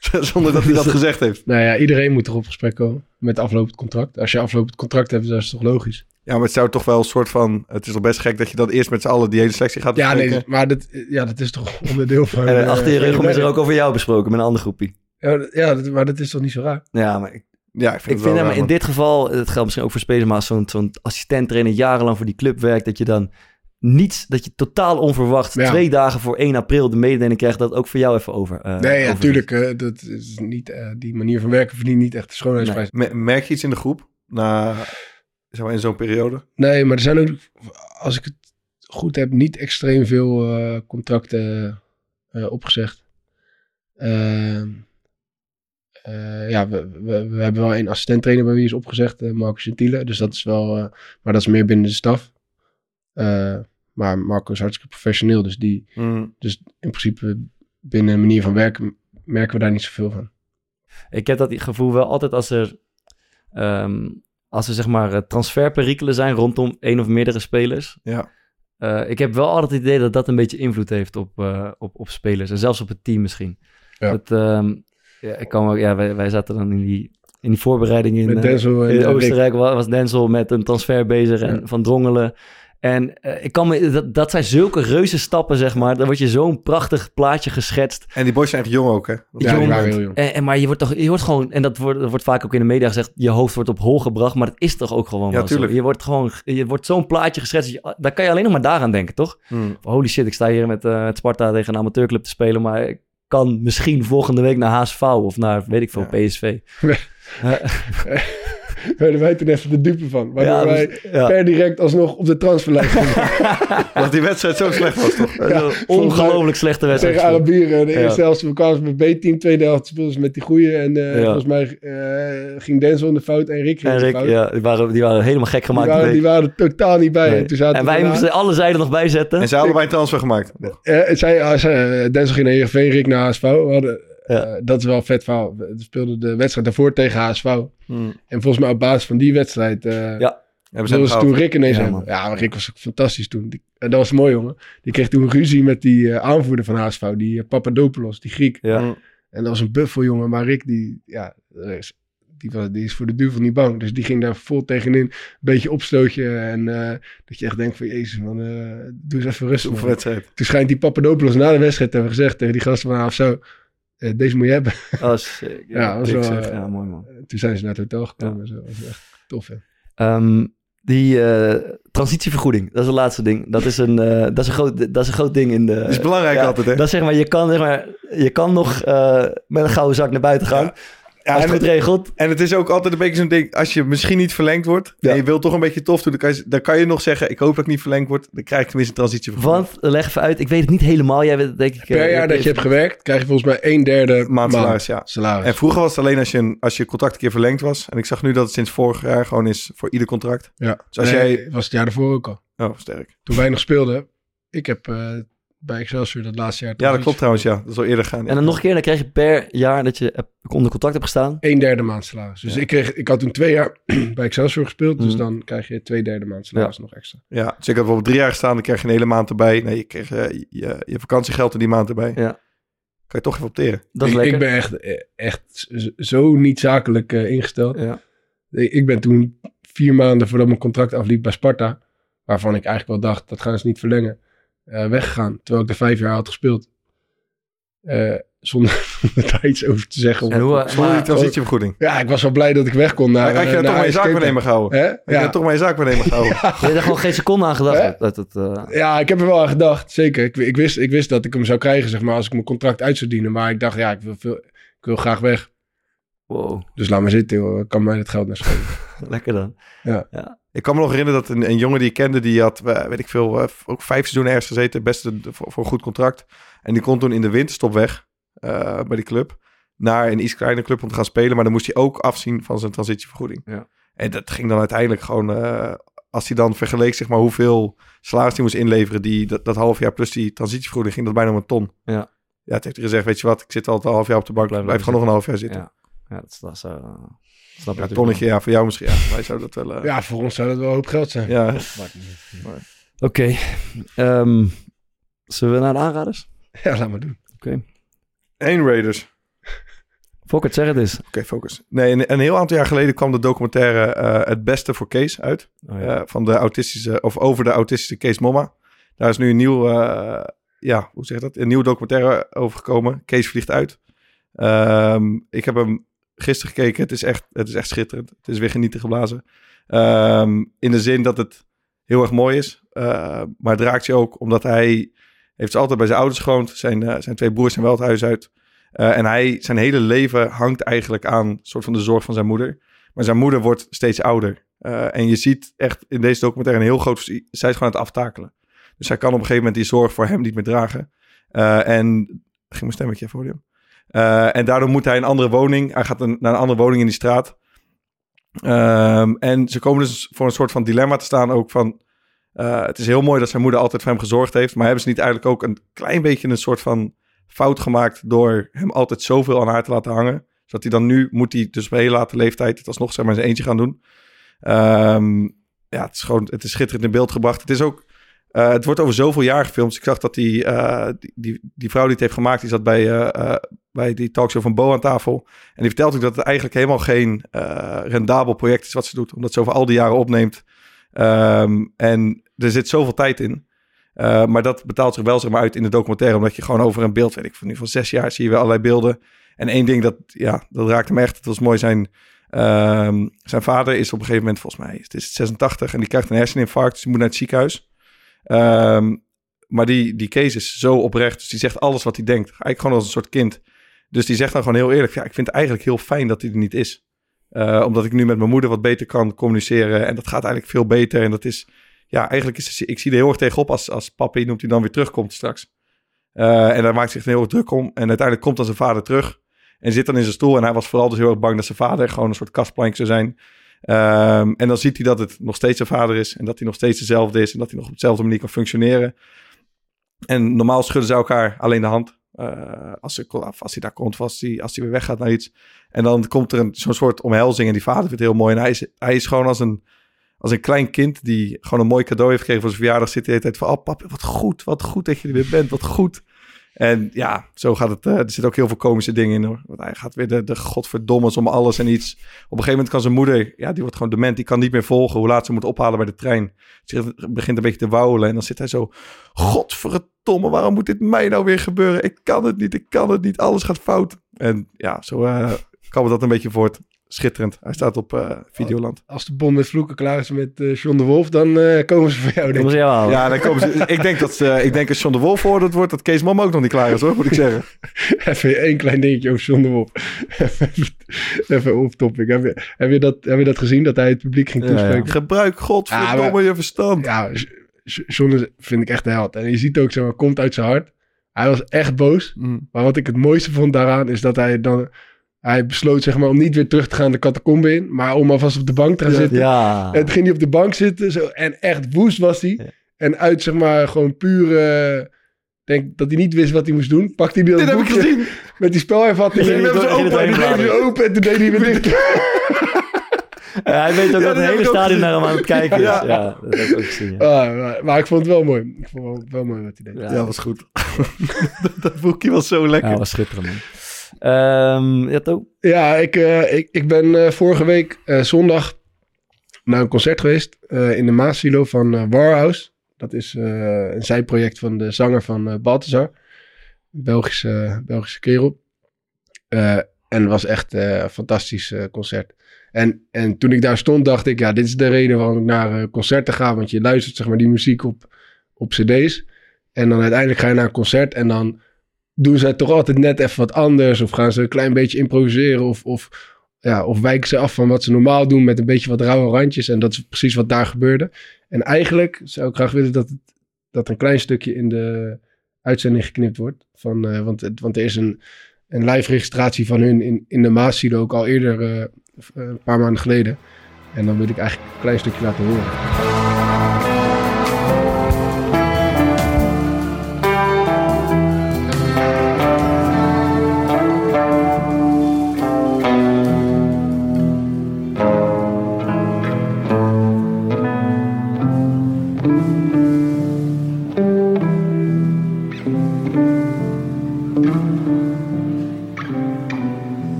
Zonder dat hij dat gezegd heeft. Nou ja, iedereen moet toch op gesprek komen met aflopend contract. Als je aflopend contract hebt, dan is het toch logisch. Ja, maar het zou toch wel een soort van... Het is toch best gek dat je dan eerst met z'n allen die hele selectie gaat Ja, bespreken. nee, maar dat, ja, dat is toch onderdeel van... En eh, achter je rug is er ook over jou besproken met een andere groepie. Ja, dat- ja dat- maar dat is toch niet zo raar? Ja, maar ik, Ja, ik vind, ik het vind raar, in man. dit geval, het geldt misschien ook voor spelers, maar als zo'n zo'n assistent-trainer jarenlang voor die club werkt, dat je dan niets, dat je totaal onverwacht Ja. twee dagen voor 1 april de mededeling krijgt dat ook voor jou even over. eh, nee, ja, natuurlijk. eh, dat is niet, eh, die manier van werken verdient niet echt de schoonheidsprijs. Me- Merk je iets in de groep? Na, zeg maar, in zo'n periode? Nee, maar er zijn ook, als ik het goed heb, niet extreem veel eh, contracten eh, opgezegd. Ehm, eh, ja, we, we, we hebben wel een assistent-trainer bij wie is opgezegd, eh, Marco Gentile. Dus dat is wel, eh, maar dat is meer binnen de staf. Eh, maar Marco is hartstikke professioneel, dus, die, Mm. dus in principe binnen een manier van werken merken we daar niet zoveel van. Ik heb dat gevoel wel altijd als er, ehm, als er zeg maar transferperikelen zijn rondom één of meerdere spelers. Ja. Eh, ik heb wel altijd het idee dat dat een beetje invloed heeft op, eh, op, op spelers en zelfs op het team misschien. Ja. Dat, ehm, ja, ik kan ook, ja, wij, wij zaten dan in die, in die voorbereiding in, Met eh, Denzel en in. Oostenrijk wa- was Denzel met een transfer bezig en Ja. van Drongelen. En eh, ik kan me, dat, dat zijn zulke reuze stappen, zeg maar. Dan wordt je zo'n prachtig plaatje geschetst. En die boys zijn echt jong ook, hè? Ja, die Jong. waren heel jong. En, en, maar je wordt toch, je wordt gewoon, en dat wordt, dat wordt vaak ook in de media gezegd, je hoofd wordt op hol gebracht, maar dat is toch ook gewoon Ja, zo. Je wordt gewoon, je wordt zo'n plaatje geschetst, dat je- daar kan je alleen nog maar daaraan denken, toch? Mm. Holy shit, ik sta hier met eh, het Sparta tegen een amateurclub te spelen, maar ik kan misschien volgende week naar HSV of naar, weet ik veel, Ja. PSV. Eh, werden wij toen even de dupe van. Waardoor Ja, wij dus- ja. per direct alsnog op de transferlijst stonden. Dat die wedstrijd zo slecht was, toch? Ongelooflijk slechte wedstrijd. tegen Arabieren. De Ja. eerste helft we kwamen ze met B-team, tweede helft speelden ze met die goeie. En eh, Ja. volgens mij eh, ging Denzel in de fout en Rick ging En de fout. ja, die waren, die waren helemaal gek die, gemaakt. waren, die die week. waren er totaal niet bij. Nee. En, toen zaten En we wij moesten alle zijden nog bijzetten. En zij hadden wij een transfer gemaakt. Eh, het zei, ah, eh, Denzel ging naar Heerenveen, Rick naar HSV. We hadden, Ja. eh, dat is wel een vet verhaal. We speelden de wedstrijd daarvoor tegen HSV. Hmm. En volgens mij op basis van die wedstrijd... eh Ja. Hebben ze toen. Rick ineens Ja, hebben. Ja, maar Rick was ook fantastisch toen. Die, en dat was mooi, jongen. Die kreeg toen ruzie met die eh, aanvoerder van HSV. Die eh, Papadopoulos, die Griek. Ja. Mm. En dat was een buffel, jongen. Maar Rick, die, ja, is- die, was, die is voor de duivel niet bang. Dus die ging daar vol tegenin. Een beetje opstootje. En eh, dat je echt denkt van, jezus man, eh, doe eens even rustig. Toen schijnt die Papadopoulos na de wedstrijd te hebben gezegd tegen die gasten van AFSO. Eh, deze moet je hebben. Oh, sick. Ja, wel, zeg. eh, Ja, mooi man. Toen zijn ze naar het hotel gekomen. en Zo. Dat was echt tof, hè. Ehm, die eh, transitievergoeding, dat is het laatste ding. Dat is een, eh, dat is een, groot, dat is een groot ding in de... Dat is belangrijk Ja, altijd, hè? Dat is zeg maar, je kan, zeg maar, je kan nog eh, met een gouden zak naar buiten gaan. Ja. en, het goed regelt. en het is ook altijd een beetje zo'n ding... Als je misschien niet verlengd wordt... Ja. en je wilt toch een beetje tof doen... Dan kan, je, dan kan je nog zeggen... Ik hoop dat ik niet verlengd word. Dan krijg ik tenminste een transitievergoeding. Want, leg even uit, ik weet het niet helemaal. Jij weet denk ik... Per eh, jaar dat je hebt gewerkt, krijg je volgens mij een derde Maand salaris, ja. salaris. En vroeger was het alleen als je, een, als je contract een keer verlengd was. En ik zag nu dat het sinds vorig jaar gewoon is voor ieder contract. ja. Dus als Nee, jij... was het jaar daarvoor ook al. Oh, sterk. Toen wij nog speelden, ik heb eh, bij Excelsior dat laatste jaar... Ja, dat klopt trouwens, ja. Dat is al eerder gaan. En dan nog een keer, dan krijg je per jaar dat je onder contract hebt gestaan. Een derde maand salaris. Dus Ja. ik, kreeg, ik had toen twee jaar bij Excelsior gespeeld. Dus Mhm. dan krijg je twee derde maand salaris nog extra. Ja, dus ik had bijvoorbeeld drie jaar gestaan. Dan krijg je een hele maand erbij. Nee, je kreeg eh, je, je vakantiegeld in die maand erbij. Ja. Kan je toch even opteren. Dat is ik, lekker. ik ben echt, eh, echt zo niet zakelijk eh, ingesteld. Ja. Ik ik ben toen vier maanden voordat mijn contract afliep bij Sparta, waarvan ik eigenlijk wel dacht, dat gaan ze niet verlengen, eh, weggegaan. Terwijl ik er vijf jaar had gespeeld. Eh, zonder daar iets over te zeggen. En hoe, Zonder die maar- transitievergoeding. Ja, ik was wel blij dat ik weg kon naar... had je eh, naar toch maar je IJs Skate. zaakwaarnemer gehouden? Hè? Had je Ja. dan toch maar je zaakwaarnemer gehouden? Je hebt er gewoon geen seconde aan gedacht. Hè? Dat het, eh, Ja, ik heb er wel aan gedacht, zeker. Ik, ik, wist, ik wist dat ik hem zou krijgen, zeg maar, als ik mijn contract uit zou dienen. Maar ik dacht, ja, ik wil, veel, ik wil graag weg. wow, Dus laat maar zitten, joh. Kan mij het geld naar schelen. lekker dan. Ik kan me nog herinneren dat een, een jongen die ik kende, die had, eh, weet ik veel, eh, ook vijf seizoenen ergens gezeten, best een- voor, voor een goed contract. En die kon toen in de winterstop weg eh, bij die club, naar een iets kleinere club om te gaan spelen. Maar dan moest hij ook afzien van zijn transitievergoeding. Ja. En dat ging dan uiteindelijk gewoon, als hij dan vergeleek, zeg maar, hoeveel salaris hij moest inleveren, die, dat, dat half jaar plus die transitievergoeding, ging dat bijna om een ton. Ja. Ja, het heeft hij gezegd, weet je wat, ik zit al een half jaar op de bank, Blijf blijf, gewoon nog een half jaar zitten. Ja, ja dat is, dat is, snap je Ja, tonnetje, ja, voor jou misschien. Ja, wij zouden dat wel... eh, Ja, voor ons zou dat wel een hoop geld zijn. ja. Oké, ehm, zullen we naar de aanraders? Ja, laat maar doen. Eén Raiders. Fokkert, zeg het eens. Oké, focus. Nee, een, een heel aantal jaar geleden kwam de documentaire eh, Het Beste voor Kees uit. Oh, eh, van de autistische, of over de autistische Kees Momma. Daar is nu een nieuw, eh, ja, hoe zeg je dat? Een nieuwe documentaire over gekomen. Kees vliegt uit. Ehm, ik heb hem gisteren gekeken. Het is echt, het is echt schitterend. Het is weer genieten geblazen. Ehm, in de zin dat het heel erg mooi is. Eh, maar het raakt je ook omdat hij heeft altijd bij zijn ouders gewoond. Zijn, eh, zijn twee broers zijn wel het huis uit. Eh, en hij, zijn hele leven hangt eigenlijk aan soort van de zorg van zijn moeder. Maar zijn moeder wordt steeds ouder. Eh, en je ziet echt in deze documentaire een heel groot... Zij is gewoon aan het aftakelen. Dus hij kan op een gegeven moment die zorg voor hem niet meer dragen. En... Ging mijn stemmetje voor hem. Eh, en daardoor moet hij een andere woning. Hij gaat naar een andere woning in die straat. Ehm, en ze komen dus voor een soort van dilemma te staan ook van... eh, het is heel mooi dat zijn moeder altijd voor hem gezorgd heeft. Maar hebben ze niet eigenlijk ook een klein beetje een soort van fout gemaakt... door hem altijd zoveel aan haar te laten hangen? Zodat hij dan nu moet hij dus op een hele late leeftijd... het alsnog zeg maar zijn eentje gaan doen. Ehm, ja, het is gewoon... Het is schitterend in beeld gebracht. Het is ook... eh, het wordt over zoveel jaar gefilmd. Dus ik zag dat die, die, die, vrouw die het heeft gemaakt... die zat bij, bij die talkshow van Bo aan tafel. En die vertelt ook dat het eigenlijk helemaal geen eh, rendabel project is wat ze doet. Omdat ze over al die jaren opneemt. Ehm, en er zit zoveel tijd in. Eh, maar dat betaalt zich wel zeg maar, uit in de documentaire. Omdat je gewoon over een beeld, weet ik van nu van zes jaar, zie je wel allerlei beelden. En één ding dat, ja, dat raakte me echt. Het was mooi. Zijn, ehm, zijn vader is op een gegeven moment, volgens mij, het is 86. En die krijgt een herseninfarct. Dus moet naar het ziekenhuis. Ehm, maar die, die Kees is zo oprecht. Dus die zegt alles wat hij denkt. Eigenlijk gewoon als een soort kind. Dus die zegt dan gewoon heel eerlijk. Ja, ik vind het eigenlijk heel fijn dat hij er niet is. Eh, omdat ik nu met mijn moeder wat beter kan communiceren. En dat gaat eigenlijk veel beter. En dat is, ja, eigenlijk is ik zie er heel erg tegenop als, als papi, noemt hij dan weer terugkomt straks. Eh, en daar maakt zich heel erg druk om. En uiteindelijk komt dan zijn vader terug. En zit dan in zijn stoel. En hij was vooral dus heel erg bang dat zijn vader gewoon een soort kastplank zou zijn. Ehm, en dan ziet hij dat het nog steeds zijn vader is. En dat hij nog steeds dezelfde is. En dat hij nog op dezelfde manier kan functioneren. En normaal schudden ze elkaar alleen de hand. Eh, als, ze, als hij daar komt, als hij, als hij weer weggaat naar iets. En dan komt er zo'n soort omhelzing. En die vader vindt het heel mooi. En hij is, hij is gewoon als een, als een klein kind die gewoon een mooi cadeau heeft gekregen voor zijn verjaardag. Zit de hele tijd van, oh papa, wat goed, wat goed dat je er weer bent, wat goed. En ja, zo gaat het. eh, er zitten ook heel veel komische dingen in hoor. Want hij gaat weer de, de godverdommes om alles en iets. Op een gegeven moment kan zijn moeder, ja, die wordt gewoon dement. Die kan niet meer volgen hoe laat ze moet ophalen bij de trein. Ze begint een beetje te wauwelen. En dan zit hij zo, godverdomme, waarom moet dit mij nou weer gebeuren? Ik kan het niet, ik kan het niet. Alles gaat fout. En ja, zo eh kwam dat een beetje voort. Schitterend. Hij staat op eh, Videoland. Als de bom met vloeken klaar is met eh John de Wolf, dan eh, komen ze voor jou, denk ze jou halen? Ja, dan komen ze, ik denk dat ze, ik denk als John de Wolf veroordeeld wordt, dat Kees Mam ook nog niet klaar is hoor, moet ik zeggen. Even één klein dingetje over John de Wolf. Even off topic. Heb je, heb, je dat, heb je dat gezien, dat hij het publiek ging Ja, ja. toespreken? Gebruik godverdomme Ja, maar- je verstand. Ja, John vind ik echt een held. En je ziet ook, zeg maar, komt uit zijn hart. Hij was echt boos. Mm. Maar wat ik het mooiste vond daaraan, is dat hij dan... Hij besloot, zeg maar, om niet weer terug te gaan de catacombe in. Maar om alvast op de bank te gaan zitten. Ja. En toen ging hij op de bank zitten. Zo, en echt woest was hij. Ja. En uit, zeg maar, gewoon puur... eh, denk dat hij niet wist wat hij moest doen. Pakte hij dat Dit heb ik boekje gezien. met die spelervatting. En open. hij En toen deed hij open. En toen deed hij weer dicht. Ja, hij weet ook Ja, dat dat het hele stadion naar hem aan het kijken is. Ja, Ja. dat heb ik ook gezien. Ja. Ah, maar, maar ik vond het wel mooi. Ik vond het wel, wel mooi wat hij deed. Ja. Ja, was goed. dat, dat boekje was zo lekker. Ja, was schitterend, man. Had ook... Ja, ik, eh, ik, ik ben eh, vorige week eh, zondag naar een concert geweest in de Maasilo van Warhouse. Dat is een zijproject van de zanger van Balthazar. Belgische, Belgische kerel. En het was echt een fantastisch concert. En, en toen ik daar stond, dacht ik, ja, dit is de reden waarom ik naar concerten ga. Want je luistert, zeg maar, die muziek op, op cd's. En dan uiteindelijk ga je naar een concert en dan doen ze toch altijd net even wat anders. Of gaan ze een klein beetje improviseren. Of, of, ja, of wijken ze af van wat ze normaal doen met een beetje wat rauwe randjes. En dat is precies wat daar gebeurde. En eigenlijk zou ik graag willen dat, dat een klein stukje in de uitzending geknipt wordt. Van, eh, want, het, want er is een, een live registratie van hun in, in de Maasilo ook al eerder, eh, een paar maanden geleden. En dan wil ik eigenlijk een klein stukje laten horen.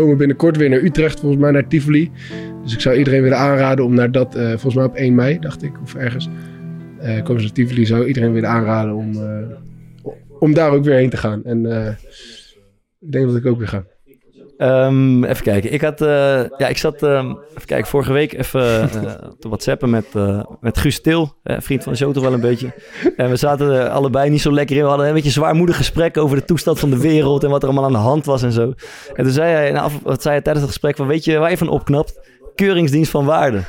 Komen binnenkort weer naar Utrecht, volgens mij naar Tivoli. Dus ik zou iedereen willen aanraden om naar dat, eh, volgens mij op 1 mei, dacht ik, of ergens. eh komen naar Tivoli, zou iedereen willen aanraden om, eh, om daar ook weer heen te gaan. En ik denk dat ik ook weer ga. Ehm, even kijken. Ik had, eh, ja, ik zat, ehm, even kijken, vorige week even eh, te whatsappen met, eh, met Guus Til, vriend van de show toch wel een beetje. En we zaten allebei niet zo lekker in. We hadden een beetje zwaarmoedig gesprek over de toestand van de wereld en wat er allemaal aan de hand was en zo. En toen zei hij, nou, wat zei hij tijdens het gesprek van, weet je waar je van opknapt? Keuringsdienst van waarde.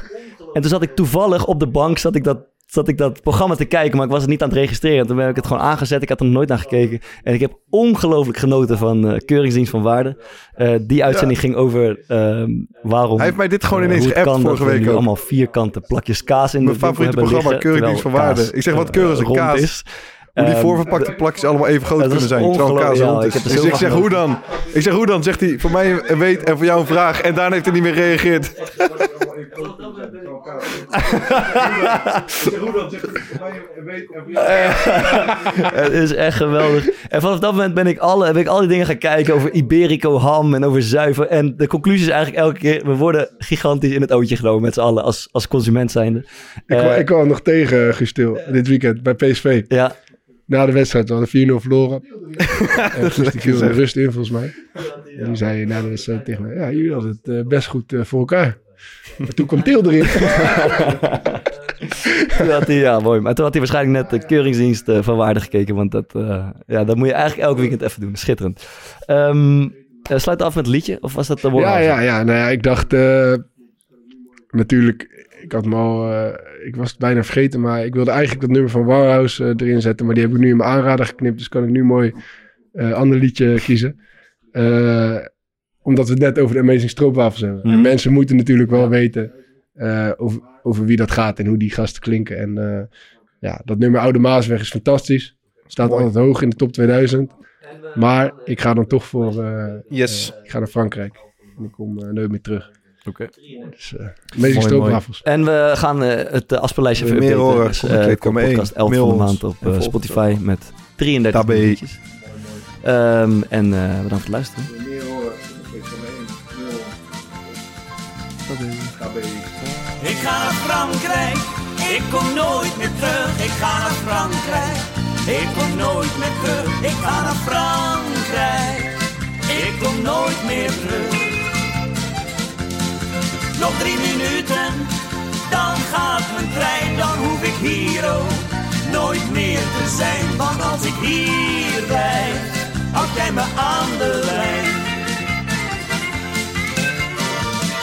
En toen zat ik toevallig op de bank, zat ik dat zat ik dat programma te kijken, maar ik was het niet aan het registreren. Toen heb ik het gewoon aangezet. Ik had er nooit naar gekeken. En ik heb ongelooflijk genoten van eh, Keuringsdienst van Waarde. Eh, die uitzending ging over ehm, waarom... Hij heeft mij dit gewoon eh, ineens geappt vorige dat we week nu ook. allemaal vierkante plakjes kaas in Mijn de favoriete programma, liggen, Keuringsdienst van Waarde. Ik zeg, wat keurig is een rond kaas? is. Hoe die Ehm, voorverpakte plakjes allemaal even groot kunnen zijn. Terwijl kaas ongelooflijk. rond Ja, is. ik heb Dus ik zeg, hoe dan? Ik zeg, hoe dan? Zegt hij, voor mij een weet en voor jou een vraag. En daarna heeft hij niet meer gereageerd. Het is echt geweldig. En vanaf dat moment ben ik, alle, ben ik al die dingen gaan kijken over Iberico ham en over zuiver. En de conclusie is eigenlijk elke keer, we worden gigantisch in het ootje genomen met z'n allen als, als consument zijnde. Ik, kwam, Eh, ik kwam nog tegen, Gustil, dit weekend bij PSV. Ja. Na de wedstrijd, we hadden 4-0 verloren. en viel de rust in, volgens mij. En die zei na de wedstrijd tegen mij, ja, jullie hadden het eh, best goed eh, voor elkaar. Maar toen kwam Til erin. Toen had hij, ja, mooi. Maar toen had hij waarschijnlijk net de keuringsdienst eh, van waarde gekeken. Want dat, eh, ja, dat moet je eigenlijk elk weekend even doen. Schitterend. Ehm eh, sluit af met een liedje? Of was dat de ja, ja, ja. Nou ja, ik dacht eh, natuurlijk, ik had me al, eh, ik was het bijna vergeten, maar ik wilde eigenlijk dat nummer van Warhouse eh, erin zetten, maar die heb ik nu in mijn aanrader geknipt, dus kan ik nu mooi een ander liedje kiezen. Eh, omdat we het net over de Amazing Stroopwafels hebben. En Mhm. mensen moeten natuurlijk wel weten eh, over, over wie dat gaat en hoe die gasten klinken. En eh, ja, dat nummer Oude Maasweg is fantastisch. Staat altijd hoog in de top 2000. Maar ik ga dan toch voor... eh, Yes. ik ga naar Frankrijk. En ik kom eh, nooit meer terug. Oké. Dus uh, Amazing Mooi, Stroopwafels. En we gaan eh, het uh, afspeellijstje Wil even je meer updaten. horen? Dus, eh, Kleedkamer kom podcast 1. 11 van de maand op eh, Spotify ons. met 33 Tabé. liedjes. Ehm, en eh, bedankt voor het luisteren. Ik ga naar Frankrijk, ik kom nooit meer terug. Ik ga naar Frankrijk, ik kom nooit meer terug. Ik ga naar Frankrijk, ik kom nooit meer terug. Nog drie minuten, dan gaat mijn trein, dan hoef ik hier ook nooit meer te zijn. Want als ik hier blijf, houd jij me aan de lijn.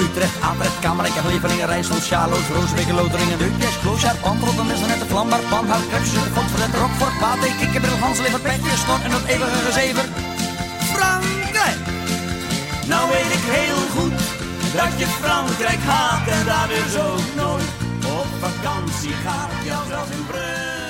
Utrecht, Atrecht, Kamerijk, Levelingen, Rijssel, Sjaloos, Roosbeek, Loteringen, Deukjes, Kloosjaar, net de Vlambaar, Pan, Hart, Krebsje, Godverlet, Rockfort, Pate, Kikkerbril, Hanslever, Petje, Snor en dat eeuwige gezever. Frankrijk! Nou weet ik heel goed dat je Frankrijk haat en daar dus ook nooit op vakantie gaat. Ja, zelfs in Brussel.